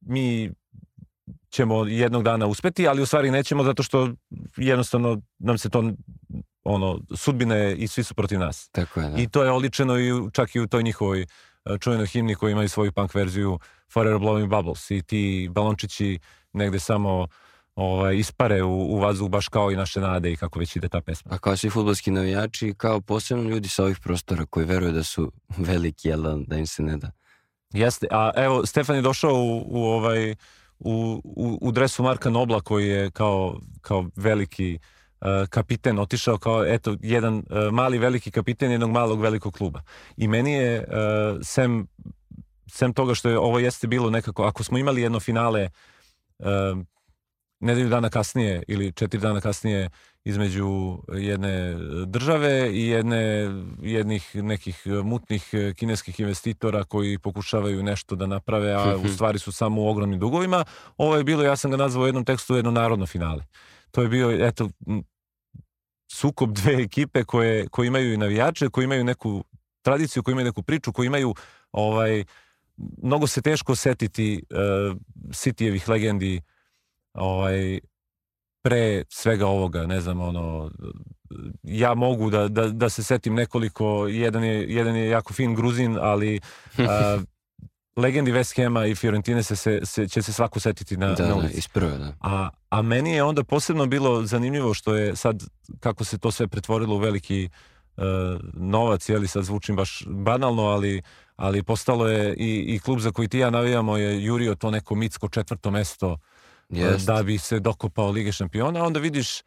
mi ćemo jednog dana uspeti, ali u stvari nećemo zato što jednostavno nam se to ono, sudbine i svi su protiv nas. Tako je, da. I to je oličeno i čak i u toj njihovoj e, čuvenoj himni koji imaju svoju punk verziju Forever Blowing Bubbles i ti balončići negde samo ovaj, ispare u, u vazduh baš kao i naše nade i kako već ide ta pesma. A kao svi futbolski navijači, kao posebno ljudi sa ovih prostora koji veruju da su veliki, jel da, da im se ne da. Jeste, a evo Stefan je došao u, u ovaj u, u, u dresu Marka Nobla koji je kao, kao veliki uh, kapiten otišao kao eto jedan uh, mali veliki kapiten jednog malog velikog kluba. I meni je uh, sem sem toga što je ovo jeste bilo nekako ako smo imali jedno finale uh, nedelju dana kasnije ili četiri dana kasnije između jedne države i jedne, jednih nekih mutnih kineskih investitora koji pokušavaju nešto da naprave, a u stvari su samo u ogromnim dugovima. Ovo je bilo, ja sam ga nazvao u jednom tekstu, jedno narodno finale. To je bio, eto, sukob dve ekipe koje, koje imaju i navijače, koji imaju neku tradiciju, koji imaju neku priču, koji imaju ovaj, mnogo se teško setiti uh, Citijevih legendi ovaj, pre svega ovoga, ne znam, ono, ja mogu da, da, da se setim nekoliko, jedan je, jedan je jako fin Gruzin, ali uh, (laughs) legendi West Hama i Fiorentine se, se, se, će se svako setiti na, Da, na da, ulici. isprve, da. A, a meni je onda posebno bilo zanimljivo što je sad, kako se to sve pretvorilo u veliki uh, novac, jeli sad zvučim baš banalno, ali, ali postalo je i, i klub za koji ti ja navijamo je jurio to neko mitsko četvrto mesto uh, Jest. da bi se dokopao Lige šampiona. Onda vidiš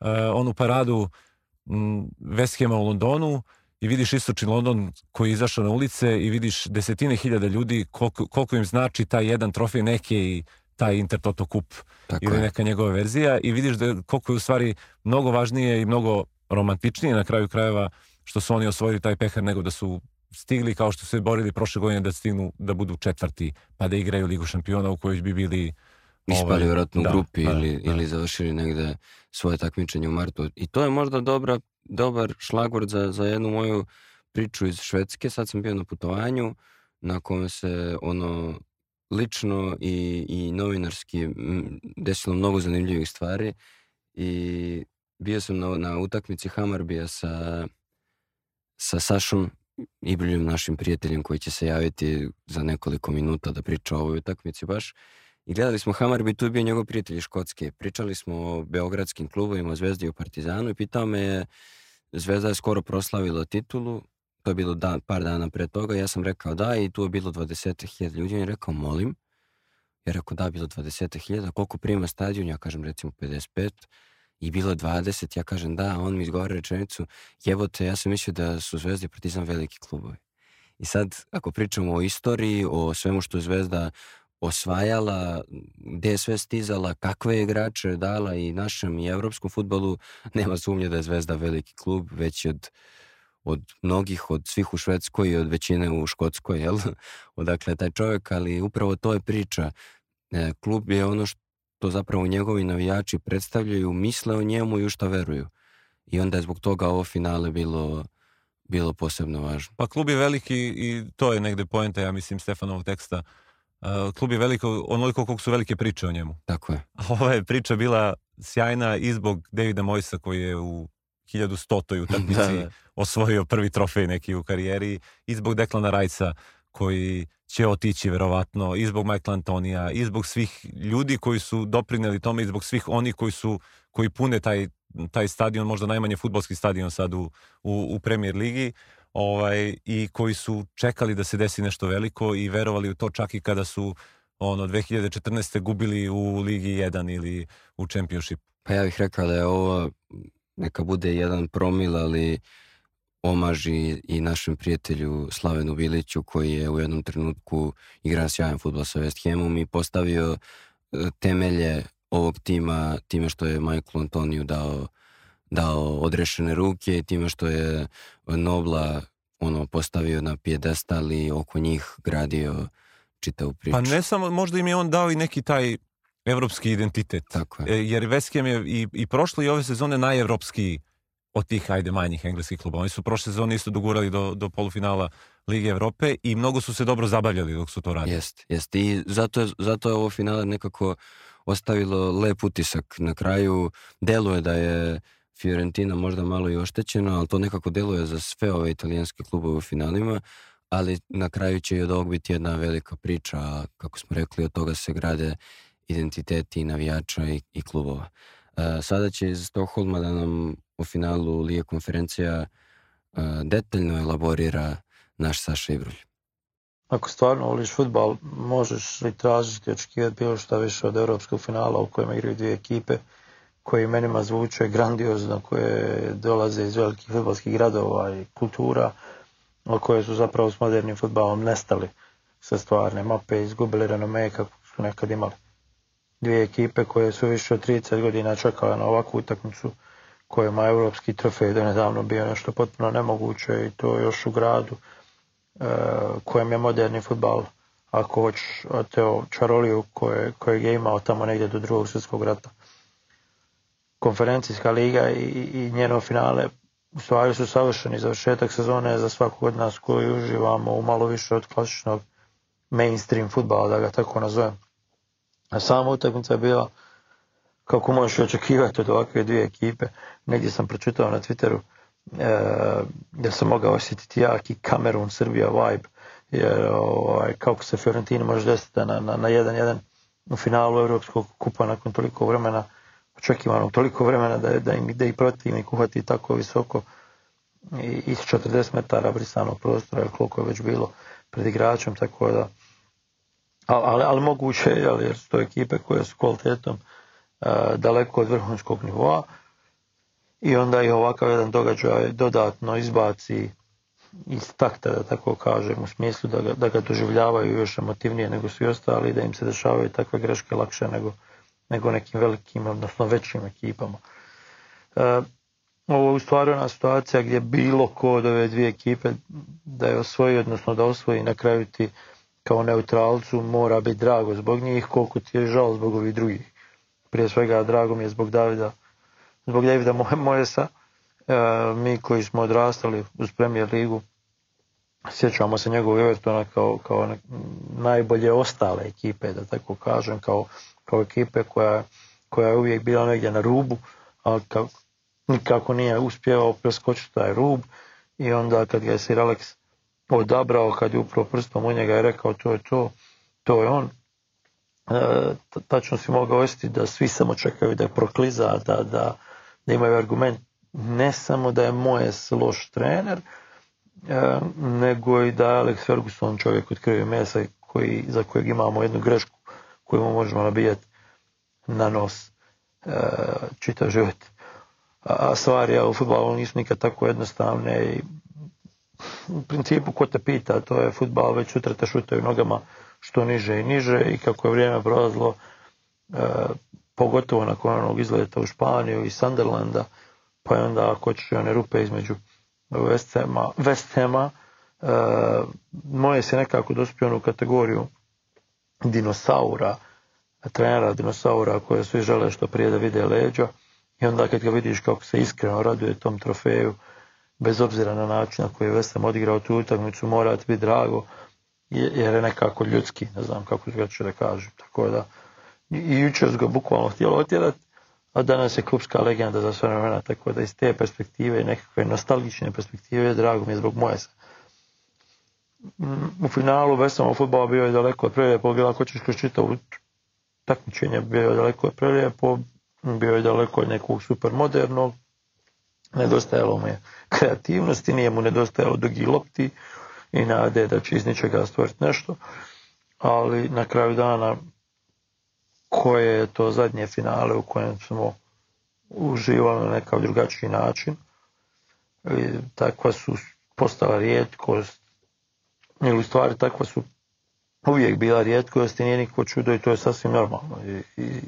uh, onu paradu m, West Hama u Londonu i vidiš istočni London koji je izašao na ulice i vidiš desetine hiljada ljudi koliko, koliko im znači taj jedan trofej neke i taj Intertoto kup Tako ili je. neka njegova verzija i vidiš da koliko je u stvari mnogo važnije i mnogo romantičnije na kraju krajeva što su oni osvojili taj pehar nego da su stigli kao što su se borili prošle godine da stignu da budu četvrti pa da igraju Ligu šampiona u kojoj bi bili Ispali ovaj, vjerojatno u da, grupi da, ili, da. ili završili negde svoje takmičenje u martu. I to je možda dobra, dobar šlagvord za, za jednu moju priču iz Švedske. Sad sam bio na putovanju na kojem se ono lično i, i novinarski desilo mnogo zanimljivih stvari i bio sam na, na utakmici Hamarbija sa, sa Sašom Ibriljem, našim prijateljem koji će se javiti za nekoliko minuta da priča o ovoj utakmici baš. I gledali smo Hamarbi, tu je bio njegov prijatelj Škotske. Pričali smo o beogradskim klubovima, o Zvezdi i o Partizanu i pitao me je, Zvezda je skoro proslavila titulu, to je bilo dan, par dana pre toga, ja sam rekao da i tu je bilo 20.000 ljudi, on je rekao molim, ja rekao da, bilo 20.000, koliko prima stadion, ja kažem recimo 55, i bilo je 20, ja kažem da, on mi izgovara rečenicu, jebote, ja sam mislio da su Zvezda i Partizan veliki klubovi. I sad, ako pričamo o istoriji, o svemu što je Zvezda osvajala, gde je sve stizala, kakve igrače dala i našem i evropskom futbolu, nema sumnje da je Zvezda veliki klub, već od, od mnogih, od svih u Švedskoj i od većine u Škotskoj, jel? (laughs) Odakle taj čovjek, ali upravo to je priča. E, klub je ono što zapravo njegovi navijači predstavljaju, misle o njemu i u šta veruju. I onda je zbog toga ovo finale bilo, bilo posebno važno. Pa klub je veliki i to je negde poenta, ja mislim, Stefanovog teksta. Uh, klub je veliko, onoliko koliko su velike priče o njemu. Tako je. A ova je priča bila sjajna i zbog Davida Mojsa koji je u 1100. utakmici (laughs) Da, da. osvojio prvi trofej neki u karijeri i zbog Declana Rajsa koji će otići verovatno i zbog Michael Antonija i zbog svih ljudi koji su doprineli tome i zbog svih onih koji su koji pune taj taj stadion, možda najmanje futbolski stadion sad u, u, u Premier ligi ovaj, i koji su čekali da se desi nešto veliko i verovali u to čak i kada su ono 2014. gubili u Ligi 1 ili u Championship. Pa ja bih rekao da je ovo neka bude jedan promil, ali omaž i, našem prijatelju Slavenu Biliću koji je u jednom trenutku igrao sjajan futbol sa West Hamom i postavio e, temelje ovog tima time što je Michael Antoniju dao, dao odrešene ruke, time što je Nobla ono postavio na pijedestal i oko njih gradio čitavu priču. Pa ne samo, možda im je on dao i neki taj evropski identitet. Tako je. E, jer West Ham je i, i prošle i ove sezone najevropskiji od tih, ajde, manjih engleskih kluba. Oni su prošle sezone isto dogurali do, do polufinala Lige Evrope i mnogo su se dobro zabavljali dok su to radili. Jest, jest. I zato je, zato je ovo finale nekako ostavilo lep utisak. Na kraju deluje da je Fiorentina možda malo i oštećena, ali to nekako deluje za sve ove italijanske klubove u finalima, ali na kraju će i od ovog biti jedna velika priča, a kako smo rekli, od toga se grade identiteti navijača i, i klubova. E, sada će iz Stockholma da nam u finalu Lige konferencija e, detaljno elaborira naš Saša Ibrulj. Ako stvarno voliš futbal, možeš li tražiti očekivati bilo šta više od evropskog finala u kojem igraju dvije ekipe koje imenima zvuče grandiozno, koje dolaze iz velikih futbalskih gradova i kultura, koje su zapravo s modernim futbalom nestali sa stvarne mape izgubili renome kako su nekad imali. dvije ekipe koje su više od 30 godina čekale na ovakvu utakmicu kojima je europski trofej do nedavno bio nešto potpuno nemoguće i to još u gradu e, kojem je moderni futbal ako hoćeš Teo Čaroliju koje, kojeg je imao tamo negdje do drugog svjetskog rata. Konferencijska liga i, i njeno finale u stvari su savršeni završetak sezone za svakog od nas koji uživamo u malo više od klasičnog mainstream futbala, da ga tako nazovem. A sama utakmica je bila kako možeš očekivati od ovakve dvije ekipe. Negdje sam pročitao na Twitteru e, da sam mogao osjetiti jaki Kamerun, Srbija vibe, jer ovaj, kako se Fiorentina može desiti na, na, na 1-1 u finalu Europskog kupa nakon toliko vremena, očekivanog toliko vremena da, da, im, da i protivnik uhvati tako visoko i iz 40 metara brisanog prostora, koliko je već bilo pred igračem, tako da ali, ali, ali moguće je, jer su to ekipe koje su kvalitetom uh, daleko od vrhunskog nivoa i onda i ovakav jedan događaj dodatno izbaci iz takta, da tako kažem, u smislu da ga, da ga doživljavaju još emotivnije nego svi ostali, da im se dešavaju takve greške lakše nego, nego nekim velikim, odnosno većim ekipama. E, ovo je u stvari ona situacija gdje bilo ko od ove dvije ekipe da je osvoji, odnosno da osvoji na kraju ti kao neutralcu mora biti drago zbog njih, koliko ti je žao zbog ovih drugih. Prije svega drago mi je zbog Davida, zbog Davida Mojesa, e, mi koji smo odrastali uz Premier ligu, sjećamo se njegovog Evertona kao, kao najbolje ostale ekipe, da tako kažem, kao, kao ekipe koja, koja je uvijek bila negdje na rubu, ali nikako nije uspjevao preskočiti taj rub. I onda kad ga je Sir Alex odabrao, kad je upravo prstom u njega i rekao to je to, to je on, e, tačno si mogao osjetiti da svi samo čekaju da je prokliza, da, da, da imaju argument ne samo da je Mojes loš trener, e, nego i da je Alex Ferguson čovjek od krvi mesa koji, za kojeg imamo jednu grešku koju mu možemo nabijati na nos e, čitav život. A stvari u futbalu nisu nikad tako jednostavne i u principu ko te pita, to je futbal, već sutra te šutaju nogama što niže i niže i kako je vrijeme prolazilo, e, pogotovo nakon onog izleta u Španiju i Sunderlanda, pa je onda ako ćeš one rupe između West Hama, e, moje se nekako dospio u kategoriju dinosaura, trenera dinosaura koje svi žele što prije da vide leđa i onda kad ga vidiš kako se iskreno raduje tom trofeju, bez obzira na način na koji je West Ham odigrao tu utakmicu, mora ti biti drago jer je nekako ljudski, ne znam kako ga ću da kažu. Tako da, i jučer ga bukvalno htjelo otjerati, a danas je klubska legenda za sve vremena, tako da iz te perspektive, nekakve nostalgične perspektive, drago mi je zbog moje. U finalu Vesama futbala bio je daleko od prelijepo, bila ako ćeš kroz čitavu takmičenje bio je daleko od prelijepo, bio je daleko od nekog super modernog, nedostajalo mu je kreativnosti, nije mu nedostajalo dugi lopti i nade da će iz ničega stvoriti nešto, ali na kraju dana koje je to zadnje finale u kojem smo uživali na nekav drugačiji način. Takva su postala rijetkost, ili stvari takva su uvijek bila rijetkost i nije niko čudo i to je sasvim normalno. I, i,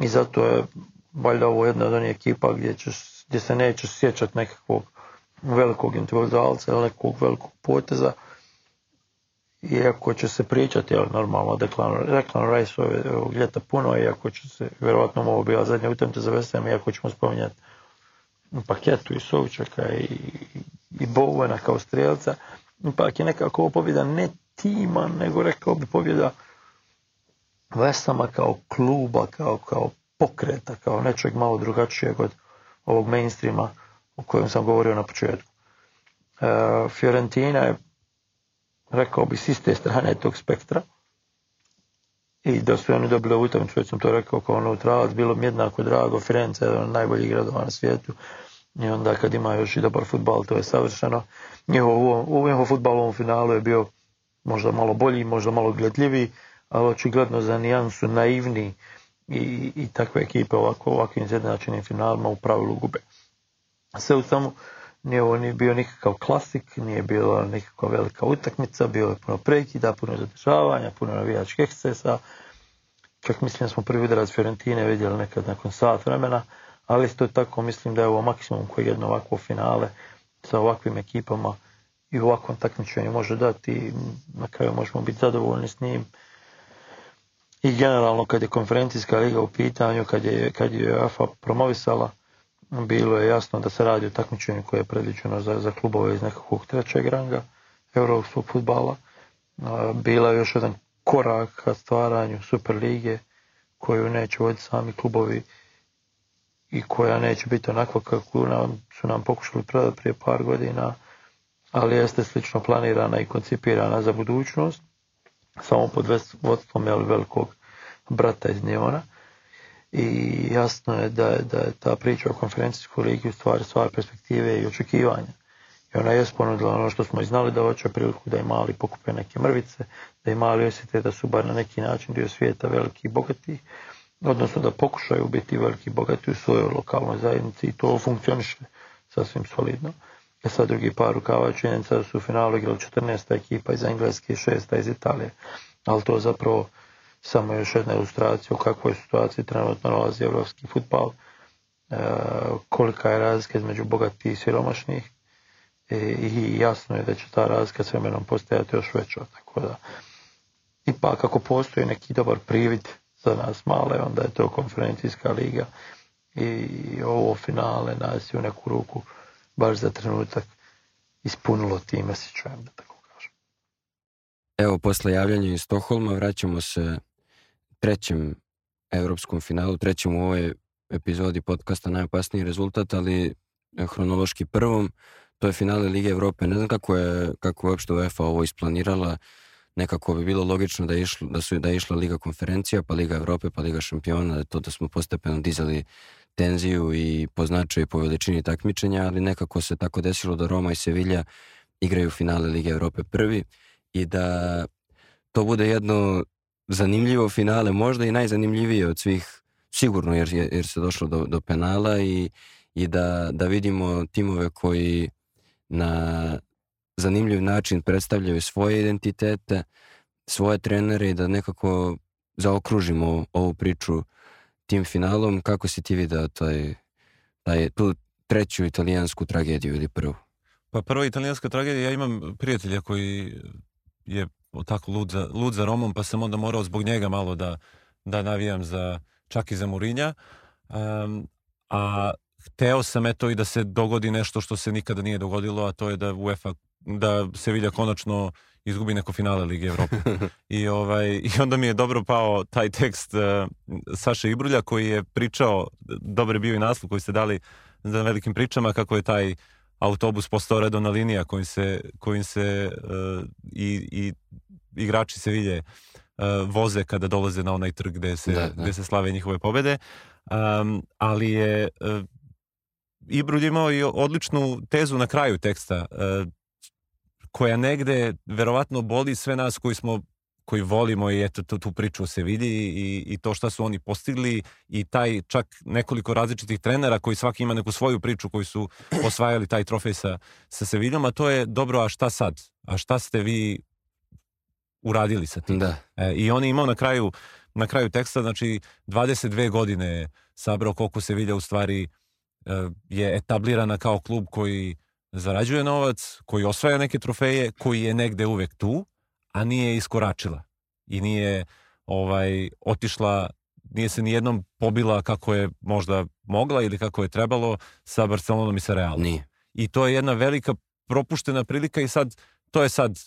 i zato je valjda ovo jedna od onih ekipa gdje, ćeš, gdje se nećeš sjećati nekakvog velikog individualca ili nekog velikog poteza, iako će se pričati, ali normalno, Declan, Rice ovog ljeta puno, iako će se, vjerovatno ovo bila zadnja utakmica za West iako ćemo spominjati paketu i Sovčaka i, i Bowena kao strijelca, ipak je nekako ovo pobjeda ne tima, nego rekao bi pobjeda Westama kao kluba, kao, kao pokreta, kao nečeg malo drugačijeg od ovog mainstreama o kojem sam govorio na početku. E, Fiorentina je rekao bi s iste strane tog spektra i da su oni dobili utakmicu, već sam to rekao kao neutralac, bilo mi jednako drago, Firenze je jedan od najboljih gradova na svijetu i onda kad ima još i dobar futbal, to je savršeno. Njihov, njihov futbal u finalu je bio možda malo bolji, možda malo gledljiviji, ali očigledno za nijansu naivni i, i takve ekipe ovako, ovakvim izjednačenim finalima u pravilu gube. Sve u samo nije ovo nije bio nikakav klasik, nije bila nikakva velika utakmica, bilo je puno prekida, puno zadržavanja, puno navijačkih ekscesa, čak mislim da smo prvi udarac Fiorentine vidjeli nekad nakon sat vremena, ali isto tako mislim da je ovo maksimum koji jedno ovakvo finale sa ovakvim ekipama i u ovakvom takmičenju može dati na kraju možemo biti zadovoljni s njim. I generalno kad je konferencijska liga u pitanju, kad je, kad je UEFA promovisala, bilo je jasno da se radi o takmičenju koje je predviđeno za, za klubove iz nekakvog trećeg ranga europskog futbala. Bila je još jedan korak ka stvaranju Super lige koju neće voditi sami klubovi i koja neće biti onakva kako nam, su nam pokušali predati prije par godina, ali jeste slično planirana i koncipirana za budućnost, samo pod vodstvom jel, velikog brata iz Njevona. I jasno je da, da je ta priča o konferencijskoj ligi u stvari stvar perspektive i očekivanja. I ona je ponudila ono što smo i znali da hoće priliku da i mali pokupe neke mrvice, da i mali osjete da su bar na neki način dio svijeta veliki i bogati, odnosno da pokušaju biti veliki bogati u svojoj lokalnoj zajednici i to funkcioniše sasvim solidno. E sad drugi par rukava činjenica da su u finalu igrali 14. ekipa iz Engleske i 6. iz Italije, ali to zapravo samo još jedna ilustracija u kakvoj situaciji trenutno nalazi evropski futbal, e, kolika je razlika između bogatih i siromašnih, E, i jasno je da će ta razlika s vremenom postajati još veća. Tako da, ipak ako postoji neki dobar privid za nas male, onda je to konferencijska liga i ovo finale nas je u neku ruku baš za trenutak ispunilo tim osjećajem, da tako kažem. Evo, posle javljanja iz Stoholma vraćamo se trećem evropskom finalu, trećem u ovoj epizodi podcasta Najopasniji rezultat, ali hronološki prvom to je finale Lige Evrope. Ne znam kako je, kako je uopšte UEFA ovo isplanirala. Nekako bi bilo logično da je, išlo, da, su, da je išla Liga konferencija, pa Liga Evrope, pa Liga šampiona, to da smo postepeno dizali tenziju i po značaju i po veličini takmičenja, ali nekako se tako desilo da Roma i Sevilla igraju finale Lige Evrope prvi i da to bude jedno zanimljivo finale, možda i najzanimljivije od svih, sigurno jer, jer se došlo do, do penala i, i da, da vidimo timove koji na zanimljiv način predstavljaju svoje identitete, svoje trenere i da nekako zaokružimo ovu priču tim finalom. Kako si ti video taj, taj, tu treću italijansku tragediju ili prvu? Pa prva italijanska tragedija, ja imam prijatelja koji je tako lud za, lud za Romom, pa sam onda morao zbog njega malo da, da navijam za, čak i za Murinja. Um, a hteo sam eto i da se dogodi nešto što se nikada nije dogodilo, a to je da UEFA da se vidja konačno izgubi neko finale Lige Evrope. I, ovaj, I onda mi je dobro pao taj tekst uh, Saše Ibrulja koji je pričao, dobar je bio i naslov koji ste dali za velikim pričama, kako je taj autobus postao redovna linija kojim se, kojim se uh, i, i igrači se vidje uh, voze kada dolaze na onaj trg gde se, da, da. gde se slave njihove pobede. Um, ali je uh, Ibrud imao i odličnu tezu na kraju teksta, e, koja negde verovatno boli sve nas koji smo koji volimo i eto tu, tu priču se vidi i, i to šta su oni postigli i taj čak nekoliko različitih trenera koji svaki ima neku svoju priču koji su (clears throat) osvajali taj trofej sa, sa Seviljom, a to je dobro, a šta sad? A šta ste vi uradili sa tim? Da. E, I on je imao na kraju, na kraju teksta, znači 22 godine sabrao koliko Sevilja u stvari E, je etablirana kao klub koji zarađuje novac, koji osvaja neke trofeje, koji je negde uvek tu, a nije iskoračila i nije ovaj otišla nije se ni jednom pobila kako je možda mogla ili kako je trebalo sa Barcelonom i sa Realom. Nije. I to je jedna velika propuštena prilika i sad to je sad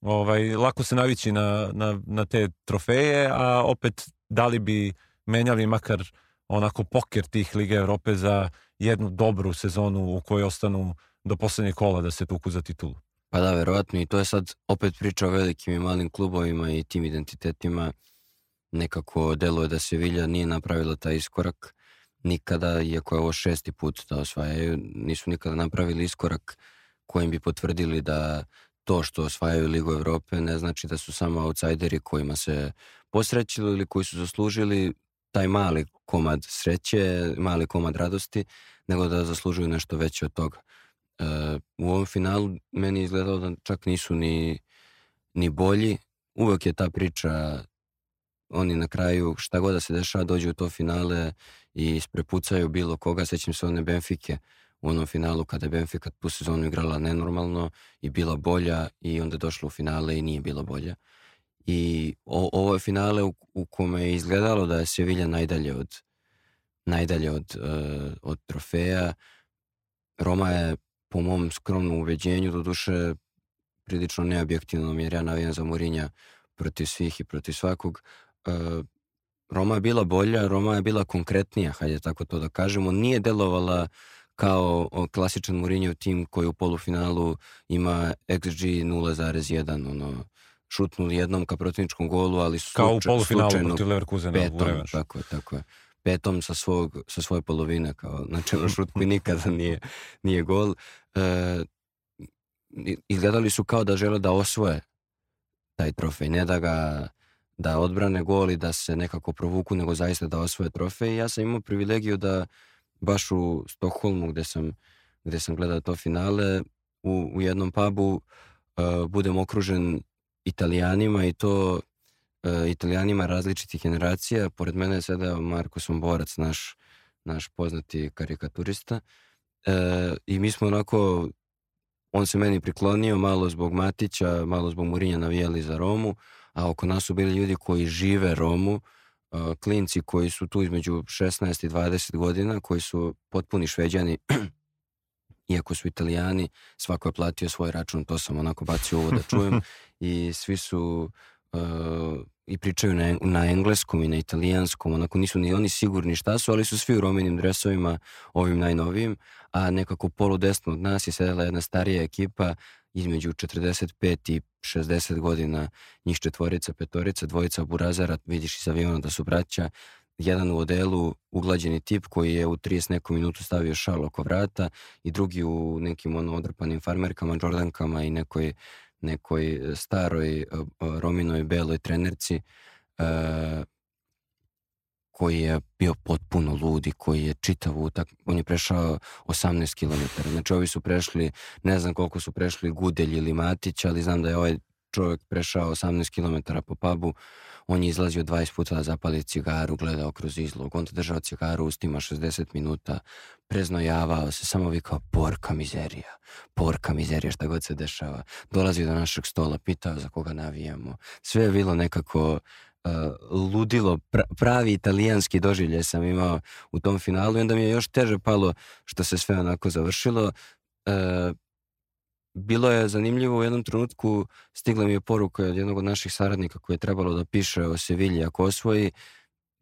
ovaj lako se navići na, na, na te trofeje, a opet da li bi menjali makar onako poker tih Liga Evrope za jednu dobru sezonu u kojoj ostanu do poslednjeg kola da se tuku za titulu. Pa da, verovatno i to je sad opet priča o velikim i malim klubovima i tim identitetima. Nekako deluje da Sevilla nije napravila taj iskorak nikada, iako je ovo šesti put da osvajaju, nisu nikada napravili iskorak kojim bi potvrdili da to što osvajaju Ligu Evrope ne znači da su samo outsideri kojima se posrećilo ili koji su zaslužili taj mali komad sreće, mali komad radosti, nego da zaslužuju nešto veće od toga. E, u ovom finalu meni je izgledalo da čak nisu ni, ni bolji. Uvek je ta priča oni na kraju šta god da se dešava dođu u to finale i isprepucaju bilo koga, sećam se one Benfike u onom finalu kada je Benfica tu sezonu igrala nenormalno i bila bolja i onda došla u finale i nije bila bolja. I o, ovo je finale u, u kome je izgledalo da je Sevilla najdalje od najdalje od, uh, od trofeja. Roma je po mom skromnom uveđenju do duše prilično neobjektivno jer ja navijam za Murinja protiv svih i protiv svakog. Uh, Roma je bila bolja, Roma je bila konkretnija, hajde tako to da kažemo. Nije delovala kao klasičan Mourinho tim koji u polufinalu ima XG 0,1, ono, šutnuli jednom ka protivničkom golu, ali su kao u polufinalu protiv Leverkusena petom, u tako je, tako je. Petom sa, svog, sa svoje polovine, kao, znači ono šut koji (laughs) nikada nije, nije gol. E, izgledali su kao da žele da osvoje taj trofej, ne da ga da odbrane gol i da se nekako provuku, nego zaista da osvoje trofej. Ja sam imao privilegiju da baš u Stokholmu gde sam, gde sam gledao to finale, u, u jednom pubu uh, budem okružen italijanima i to italijanima različitih generacija. Pored mene je sedao Marko Somborac, naš, naš poznati karikaturista. Uh, I mi smo onako, on se meni priklonio malo zbog Matića, malo zbog Murinja navijali za Romu, a oko nas su bili ljudi koji žive Romu, uh, klinci koji su tu između 16 i 20 godina, koji su potpuni šveđani, (clears throat) iako su italijani, svako je platio svoj račun, to sam onako bacio ovo da čujem, (laughs) i svi su uh, i pričaju na, na engleskom i na italijanskom, onako nisu ni oni sigurni šta su, ali su svi u romenim dresovima, ovim najnovijim, a nekako polu desno od nas je sedela jedna starija ekipa između 45 i 60 godina, njih četvorica, petorica, dvojica burazara, vidiš iz aviona da su braća, jedan u odelu uglađeni tip koji je u 30 neku minutu stavio šal oko vrata i drugi u nekim ono odrpanim farmerkama, džordankama i nekoj, nekoj staroj rominoj beloj trenerci uh, koji je bio potpuno ludi, koji je čitav utak, on je prešao 18 km. Znači ovi su prešli, ne znam koliko su prešli Gudelj ili Matić, ali znam da je ovaj čovjek prešao 18 km po pubu, on je izlazio 20 puta da zapali cigaru, gledao kroz izlog, on držao cigaru ustima 60 minuta, preznojavao se, samo vikao porka mizerija, porka mizerija, šta god se dešava. Dolazio do našeg stola, pitao za koga navijamo. Sve je bilo nekako uh, ludilo, pra, pravi italijanski doživljaj sam imao u tom finalu i onda mi je još teže palo što se sve onako završilo. Uh, bilo je zanimljivo u jednom trenutku stigla mi je poruka od jednog od naših saradnika koji je trebalo da piše o Sevilji ako osvoji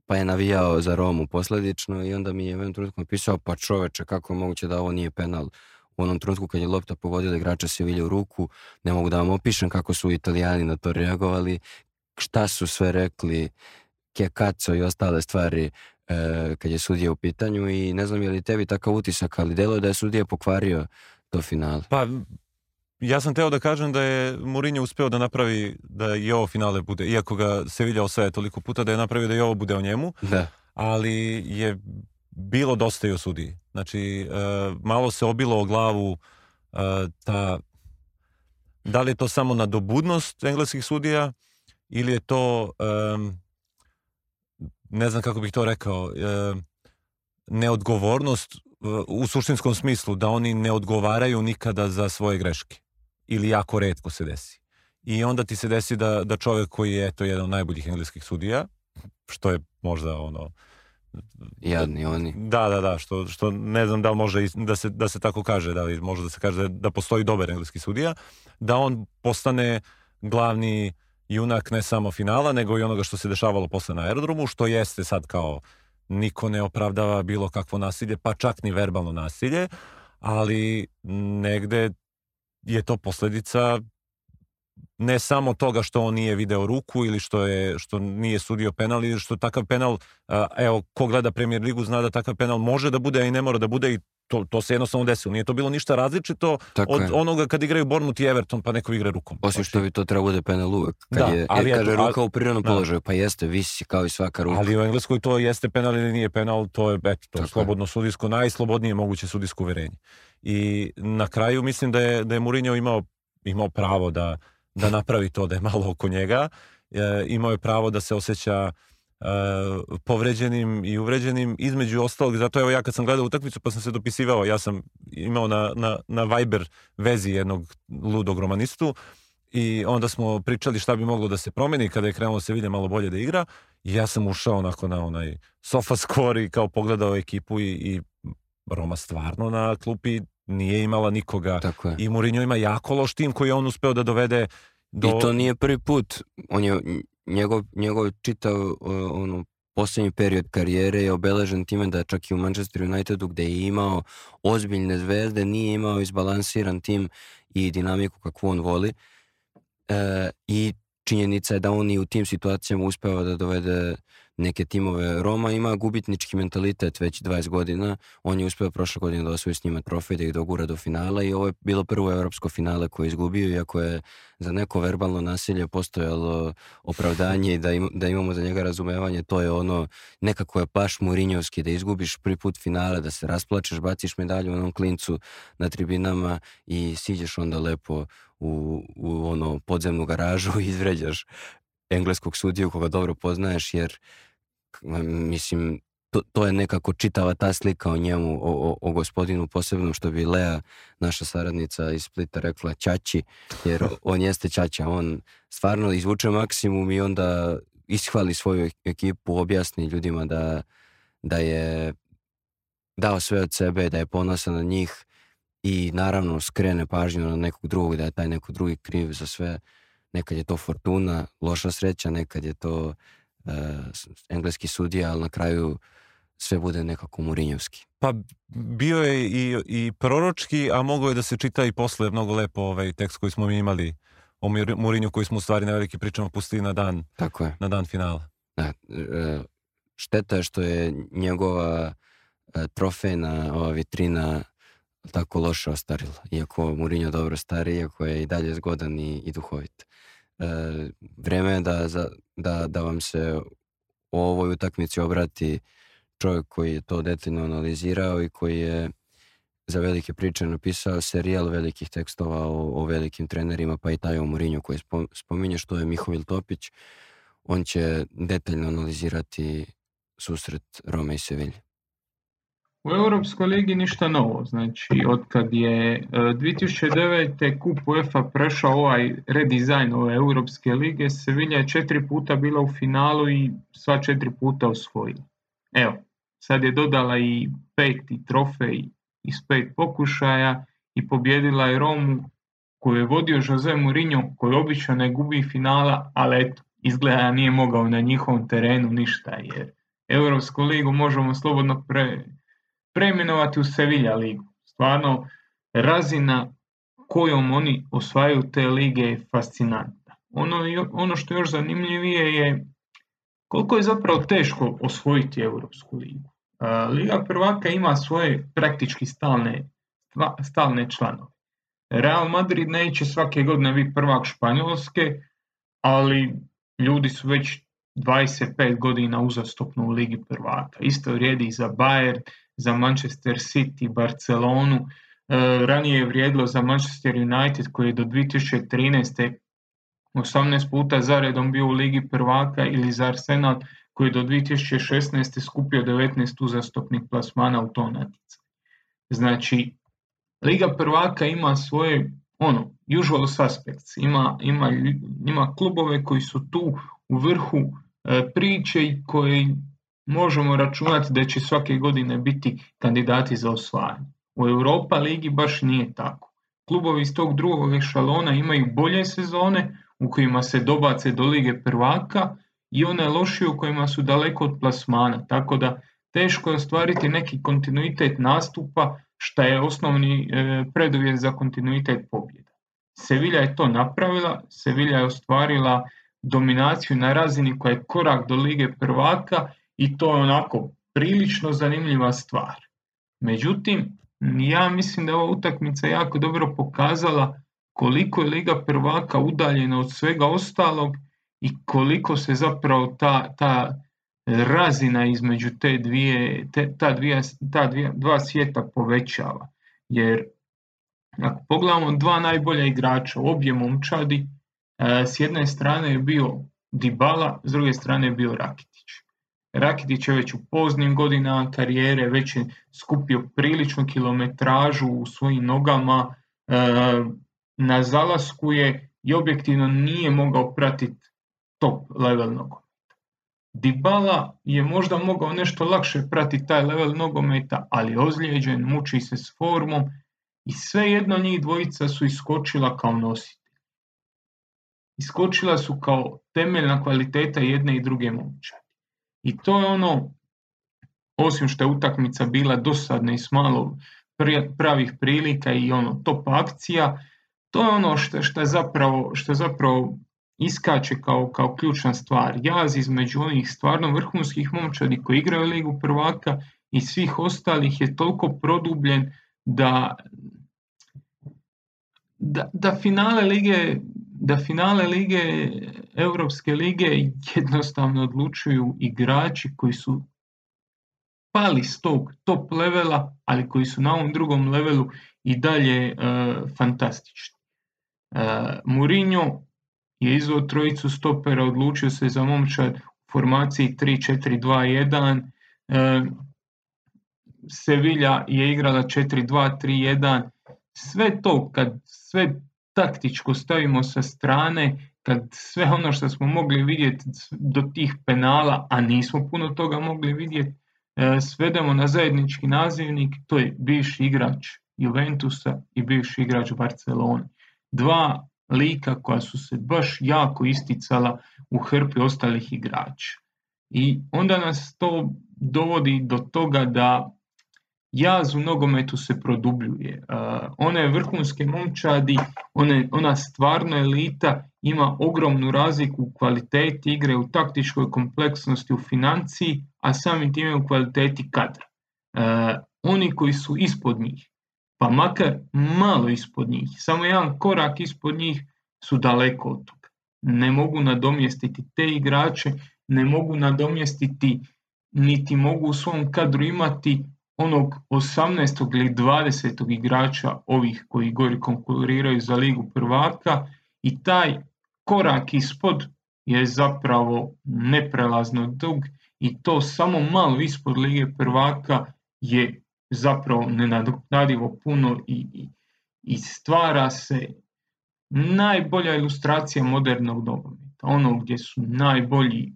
pa je navijao za Romu posledično i onda mi je u jednom trenutku napisao pa čoveče kako je moguće da ovo nije penal u onom trenutku kad je lopta pogodila igrača Sevilje u ruku ne mogu da vam opišem kako su italijani na to reagovali šta su sve rekli Kekaco i ostale stvari e, kad je sudija u pitanju i ne znam je li tebi takav utisak, ali delo je da je sudija pokvario to finale. Pa ja sam teo da kažem da je Mourinho uspeo da napravi da i ovo finale bude, iako ga Sevilla osvaja toliko puta, da je napravio da i ovo bude o njemu, da. ali je bilo dosta i o sudiji. Znači, e, malo se obilo o glavu e, ta, da li je to samo nadobudnost engleskih sudija, ili je to um, ne znam kako bih to rekao neodgovornost u suštinskom smislu da oni ne odgovaraju nikada za svoje greške ili jako redko se desi. I onda ti se desi da, da čovjek koji je eto jedan od najboljih engleskih sudija, što je možda ono Jadni oni. Da, da, da, što, što ne znam da li može da se, da se tako kaže, da li može da se kaže da postoji dobar engleski sudija, da on postane glavni junak ne samo finala, nego i onoga što se dešavalo posle na aerodromu, što jeste sad kao niko ne opravdava bilo kakvo nasilje, pa čak ni verbalno nasilje, ali negde je to posledica ne samo toga što on nije video ruku ili što je što nije sudio penal ili što takav penal evo ko gleda Premier ligu zna da takav penal može da bude i ne mora da bude i to, to se jednostavno desilo. Nije to bilo ništa različito Tako od je. onoga kad igraju Bournemouth i Everton, pa neko igra rukom. Osim što bi to treba bude penal uvek. Kad da, je, ali kaže ruka u prirodnom da. položaju, pa jeste, visi kao i svaka ruka. Ali u Engleskoj to jeste penal ili nije penal, to je, eto, to je slobodno sudijsko, najslobodnije moguće sudijsko uverenje. I na kraju mislim da je, da je Mourinho imao, imao pravo da, da napravi to, da je malo oko njega e, imao je pravo da se osjeća povređenim i uvređenim između ostalog, zato evo ja kad sam gledao utakmicu pa sam se dopisivao, ja sam imao na, na, na Viber vezi jednog ludog romanistu i onda smo pričali šta bi moglo da se promeni kada je krenulo se vide malo bolje da igra i ja sam ušao onako na onaj sofa i kao pogledao ekipu i, i Roma stvarno na klupi nije imala nikoga Tako je. i Mourinho ima jako loš tim koji je on uspeo da dovede do... I to nije prvi put. On je, njegov, njegov čitav uh, ono, poslednji period karijere je obeležen time da čak i u Manchester Unitedu gde je imao ozbiljne zvezde, nije imao izbalansiran tim i dinamiku kakvu on voli. E, I činjenica je da on i u tim situacijama uspeva da dovede neke timove. Roma ima gubitnički mentalitet već 20 godina. On je uspeo prošle godine da osvoji s njima trofej, da ih dogura do finala i ovo je bilo prvo evropsko finale koje je izgubio, iako je za neko verbalno nasilje postojalo opravdanje i da, im, da imamo za njega razumevanje. To je ono, nekako je paš Murinjovski, da izgubiš prvi put finale, da se rasplačeš, baciš medalju u onom klincu na tribinama i siđeš onda lepo u, u ono podzemnu garažu i izvređaš engleskog sudiju koga dobro poznaješ jer mislim to, to je nekako čitava ta slika o njemu, o, o, o gospodinu posebno što bi Lea, naša saradnica iz Splita rekla Ćaći, jer (laughs) on jeste Ćaća, on stvarno izvuče maksimum i onda ishvali svoju ekipu, objasni ljudima da, da je dao sve od sebe, da je ponosan na njih i naravno skrene pažnju na nekog drugog, da je taj neko drugi kriv za sve. Nekad je to fortuna, loša sreća, nekad je to uh, engleski sudija, ali na kraju sve bude nekako murinjevski. Pa bio je i, i proročki, a mogo je da se čita i posle mnogo lepo ovaj tekst koji smo mi imali o Murinju koji smo u stvari na veliki pričama pustili na dan, Tako je. na dan finala. Da, šteta je što je njegova trofejna ova vitrina tako loše ostarila. Iako Mourinho dobro stari, iako je i dalje zgodan i, i duhovit. E, vreme je da, za, da, da vam se o ovoj utakmici obrati čovjek koji je to detaljno analizirao i koji je za velike priče napisao serijal velikih tekstova o, o velikim trenerima, pa i taj o Mourinho koji spominje što je Mihovil Topić. On će detaljno analizirati susret Rome i Sevilje. U Europskoj ligi ništa novo, znači od kad je 2009. E, kup UEFA prešao ovaj redizajn ove Europske lige, Sevilla je četiri puta bila u finalu i sva četiri puta osvojila. Evo, sad je dodala i peti trofej iz pet pokušaja i pobjedila je Romu koju je vodio Jose Mourinho koji obično ne gubi finala, ali eto, izgleda nije mogao na njihovom terenu ništa jer Europsku ligu možemo slobodno pre, preimenovati u Sevilla ligu. Stvarno, razina kojom oni osvajaju te lige je fascinantna. Ono, ono što je još zanimljivije je koliko je zapravo teško osvojiti Europsku ligu. Liga prvaka ima svoje praktički stalne, stalne članove. Real Madrid neće svake godine biti prvak Španjolske, ali ljudi su već 25 godina uzastopno u Ligi prvaka. Isto vrijedi i za Bayern, za Manchester City, Barcelonu, e, ranije je vrijedilo za Manchester United koji je do 2013. 18 puta zaredom bio u Ligi prvaka ili za Arsenal koji je do 2016. skupio 19 uzastopnih plasmana u to natjecanje. Znači, Liga prvaka ima svoje ono, usual suspects, ima, ima, ima klubove koji su tu u vrhu e, priče i koji možemo računati da će svake godine biti kandidati za osvajanje. U Europa ligi baš nije tako. Klubovi iz tog drugog ešalona imaju bolje sezone u kojima se dobace do lige prvaka i one lošije u kojima su daleko od plasmana, tako da teško je ostvariti neki kontinuitet nastupa što je osnovni e, preduvjet za kontinuitet pobjeda. Sevilla je to napravila, Sevilla je ostvarila dominaciju na razini koja je korak do lige prvaka i to je onako prilično zanimljiva stvar. Međutim, ja mislim da je ova utakmica jako dobro pokazala koliko je Liga prvaka udaljena od svega ostalog i koliko se zapravo ta, ta razina između te dvije, te, ta, dvije, ta dvije, dva svijeta povećava. Jer ako pogledamo dva najbolja igrača, obje momčadi, e, s jedne strane je bio Dybala, s druge strane je bio Rakitić. Rakitić je već u poznim godinama karijere, već je skupio priličnu kilometražu u svojim nogama, e, na zalasku je i objektivno nije mogao pratiti top level nogometa. Dybala je možda mogao nešto lakše pratiti taj level nogometa, ali ozlijeđen, muči se s formom i svejedno njih dvojica su iskočila kao nositelji. Iskočila su kao temeljna kvaliteta jedne i druge momčadi. I to je ono, osim što je utakmica bila dosadna i s malo pravih prilika i ono top akcija, to je ono što, što, zapravo, što zapravo iskače kao, kao ključna stvar. Jaz između onih stvarno vrhunskih momčadi koji igraju Ligu prvaka i svih ostalih je toliko produbljen da, da, da finale lige da finale lige Europske lige jednostavno odlučuju igrači koji su pali s tog top levela, ali koji su na ovom drugom levelu i dalje uh, fantastični. Uh, Mourinho je izveo trojicu stopera, odlučio se za momčad u formaciji 3-4-2-1. Uh, Sevilla je igrala 4-2-3-1. Sve to, kad sve taktičko stavimo sa strane, kad sve ono što smo mogli vidjeti do tih penala, a nismo puno toga mogli vidjeti, e, svedemo na zajednički nazivnik, to je bivši igrač Juventusa i bivši igrač Barcelone. Dva lika koja su se baš jako isticala u hrpi ostalih igrača. I onda nas to dovodi do toga da jaz u nogometu se produbljuje. One vrhunske momčadi, one, ona stvarna elita ima ogromnu razliku u kvaliteti igre, u taktičkoj kompleksnosti, u financiji, a samim time u kvaliteti kadra. Oni koji su ispod njih, pa makar malo ispod njih, samo jedan korak ispod njih su daleko od toga. Ne mogu nadomjestiti te igrače, ne mogu nadomjestiti, niti mogu u svom kadru imati onog 18. ili 20. igrača ovih koji gori konkuriraju za ligu prvaka i taj korak ispod je zapravo neprelazno dug i to samo malo ispod lige prvaka je zapravo nenadoknadivo puno i, i, i stvara se najbolja ilustracija modernog nogometa, ono gdje su najbolji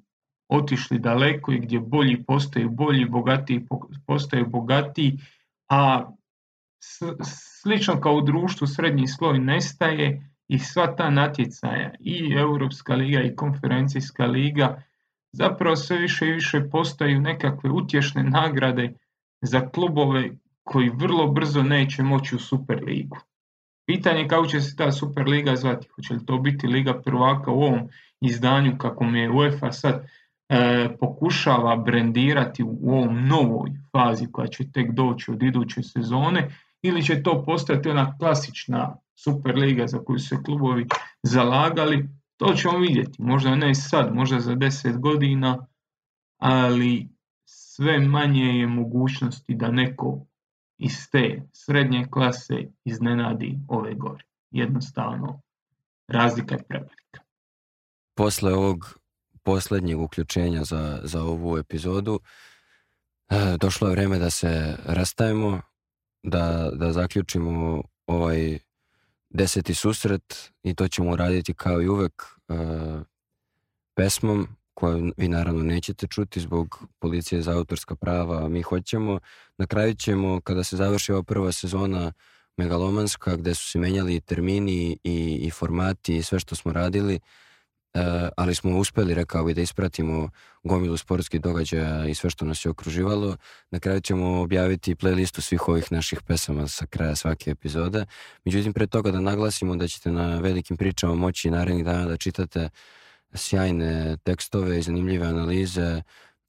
otišli daleko i gdje bolji postaju bolji, bogatiji postaju bogatiji, a slično kao u društvu srednji sloj nestaje i sva ta natjecaja i Europska liga i konferencijska liga zapravo sve više i više postaju nekakve utješne nagrade za klubove koji vrlo brzo neće moći u Superligu. Pitanje kako će se ta Superliga zvati, hoće li to biti Liga prvaka u ovom izdanju kako mi je UEFA sad pokušava brendirati u ovom novoj fazi koja će tek doći od iduće sezone ili će to postati ona klasična Superliga za koju se klubovi zalagali, to ćemo vidjeti. Možda ne sad, možda za 10 godina, ali sve manje je mogućnosti da neko iz te srednje klase iznenadi ove gore. Jednostavno, razlika je prevelika. Posle ovog posljednjeg uključenja za, za ovu epizodu. E, došlo je vreme da se rastavimo, da, da zaključimo ovaj deseti susret i to ćemo raditi kao i uvek e, pesmom koju vi naravno nećete čuti zbog policije za autorska prava, a mi hoćemo. Na kraju ćemo, kada se završi ova prva sezona megalomanska, gde su se menjali termini i, i formati i sve što smo radili, E, ali smo uspeli, rekao bi, da ispratimo gomilu sportskih događaja i sve što nas je okruživalo. Na kraju ćemo objaviti playlistu svih ovih naših pesama sa kraja svake epizode. Međutim, pre toga da naglasimo da ćete na velikim pričama moći narednih dana da čitate sjajne tekstove i zanimljive analize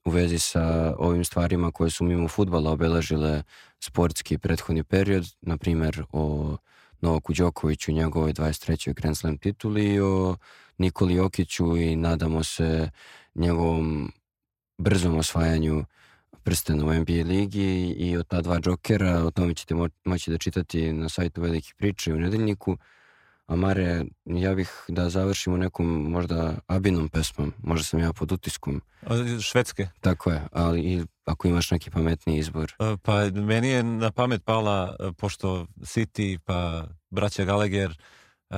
u vezi sa ovim stvarima koje su mimo futbala obeležile sportski prethodni period, na primer o Novaku Đokoviću i njegovoj 23. Grand Slam tituli i o Nikoli Jokiću i nadamo se njegovom brzom osvajanju prstena u NBA ligi i od ta dva džokera, o tome ćete mo moći da čitati na sajtu Velikih priča i u nedeljniku. A Mare, ja bih da završimo nekom možda Abinom pesmom, možda sam ja pod utiskom. Švedske? Tako je, ali i ako imaš neki pametni izbor. E, pa meni je na pamet pala, e, pošto City pa braća Gallagher, uh,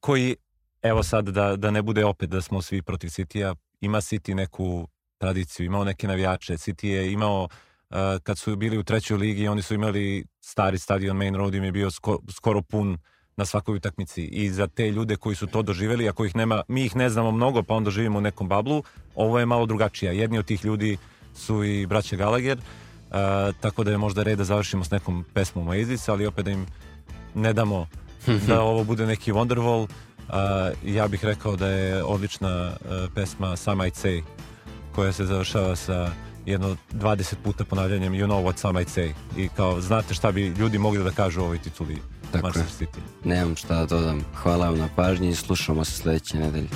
koji, evo sad da, da ne bude opet da smo svi protiv City-a, ima City neku tradiciju, imao neke navijače, City je imao uh, kad su bili u trećoj ligi, oni su imali stari stadion Main Road im je bio skoro, pun na svakoj utakmici i za te ljude koji su to doživeli, ako ih nema, mi ih ne znamo mnogo, pa onda živimo u nekom bablu, ovo je malo drugačija. Jedni od tih ljudi su i braće Gallagher, uh, tako da je možda red da završimo s nekom pesmom Oasis, ali opet da im ne damo (laughs) da ovo bude neki Wonderwall. Uh, ja bih rekao da je odlična uh, pesma Some Might Say, koja se završava sa jedno 20 puta ponavljanjem You know what some might say i kao znate šta bi ljudi mogli da kažu o ovoj tituli Tako Manchester City. Nemam šta da dodam. Hvala vam na pažnji i slušamo se sledeće nedelje.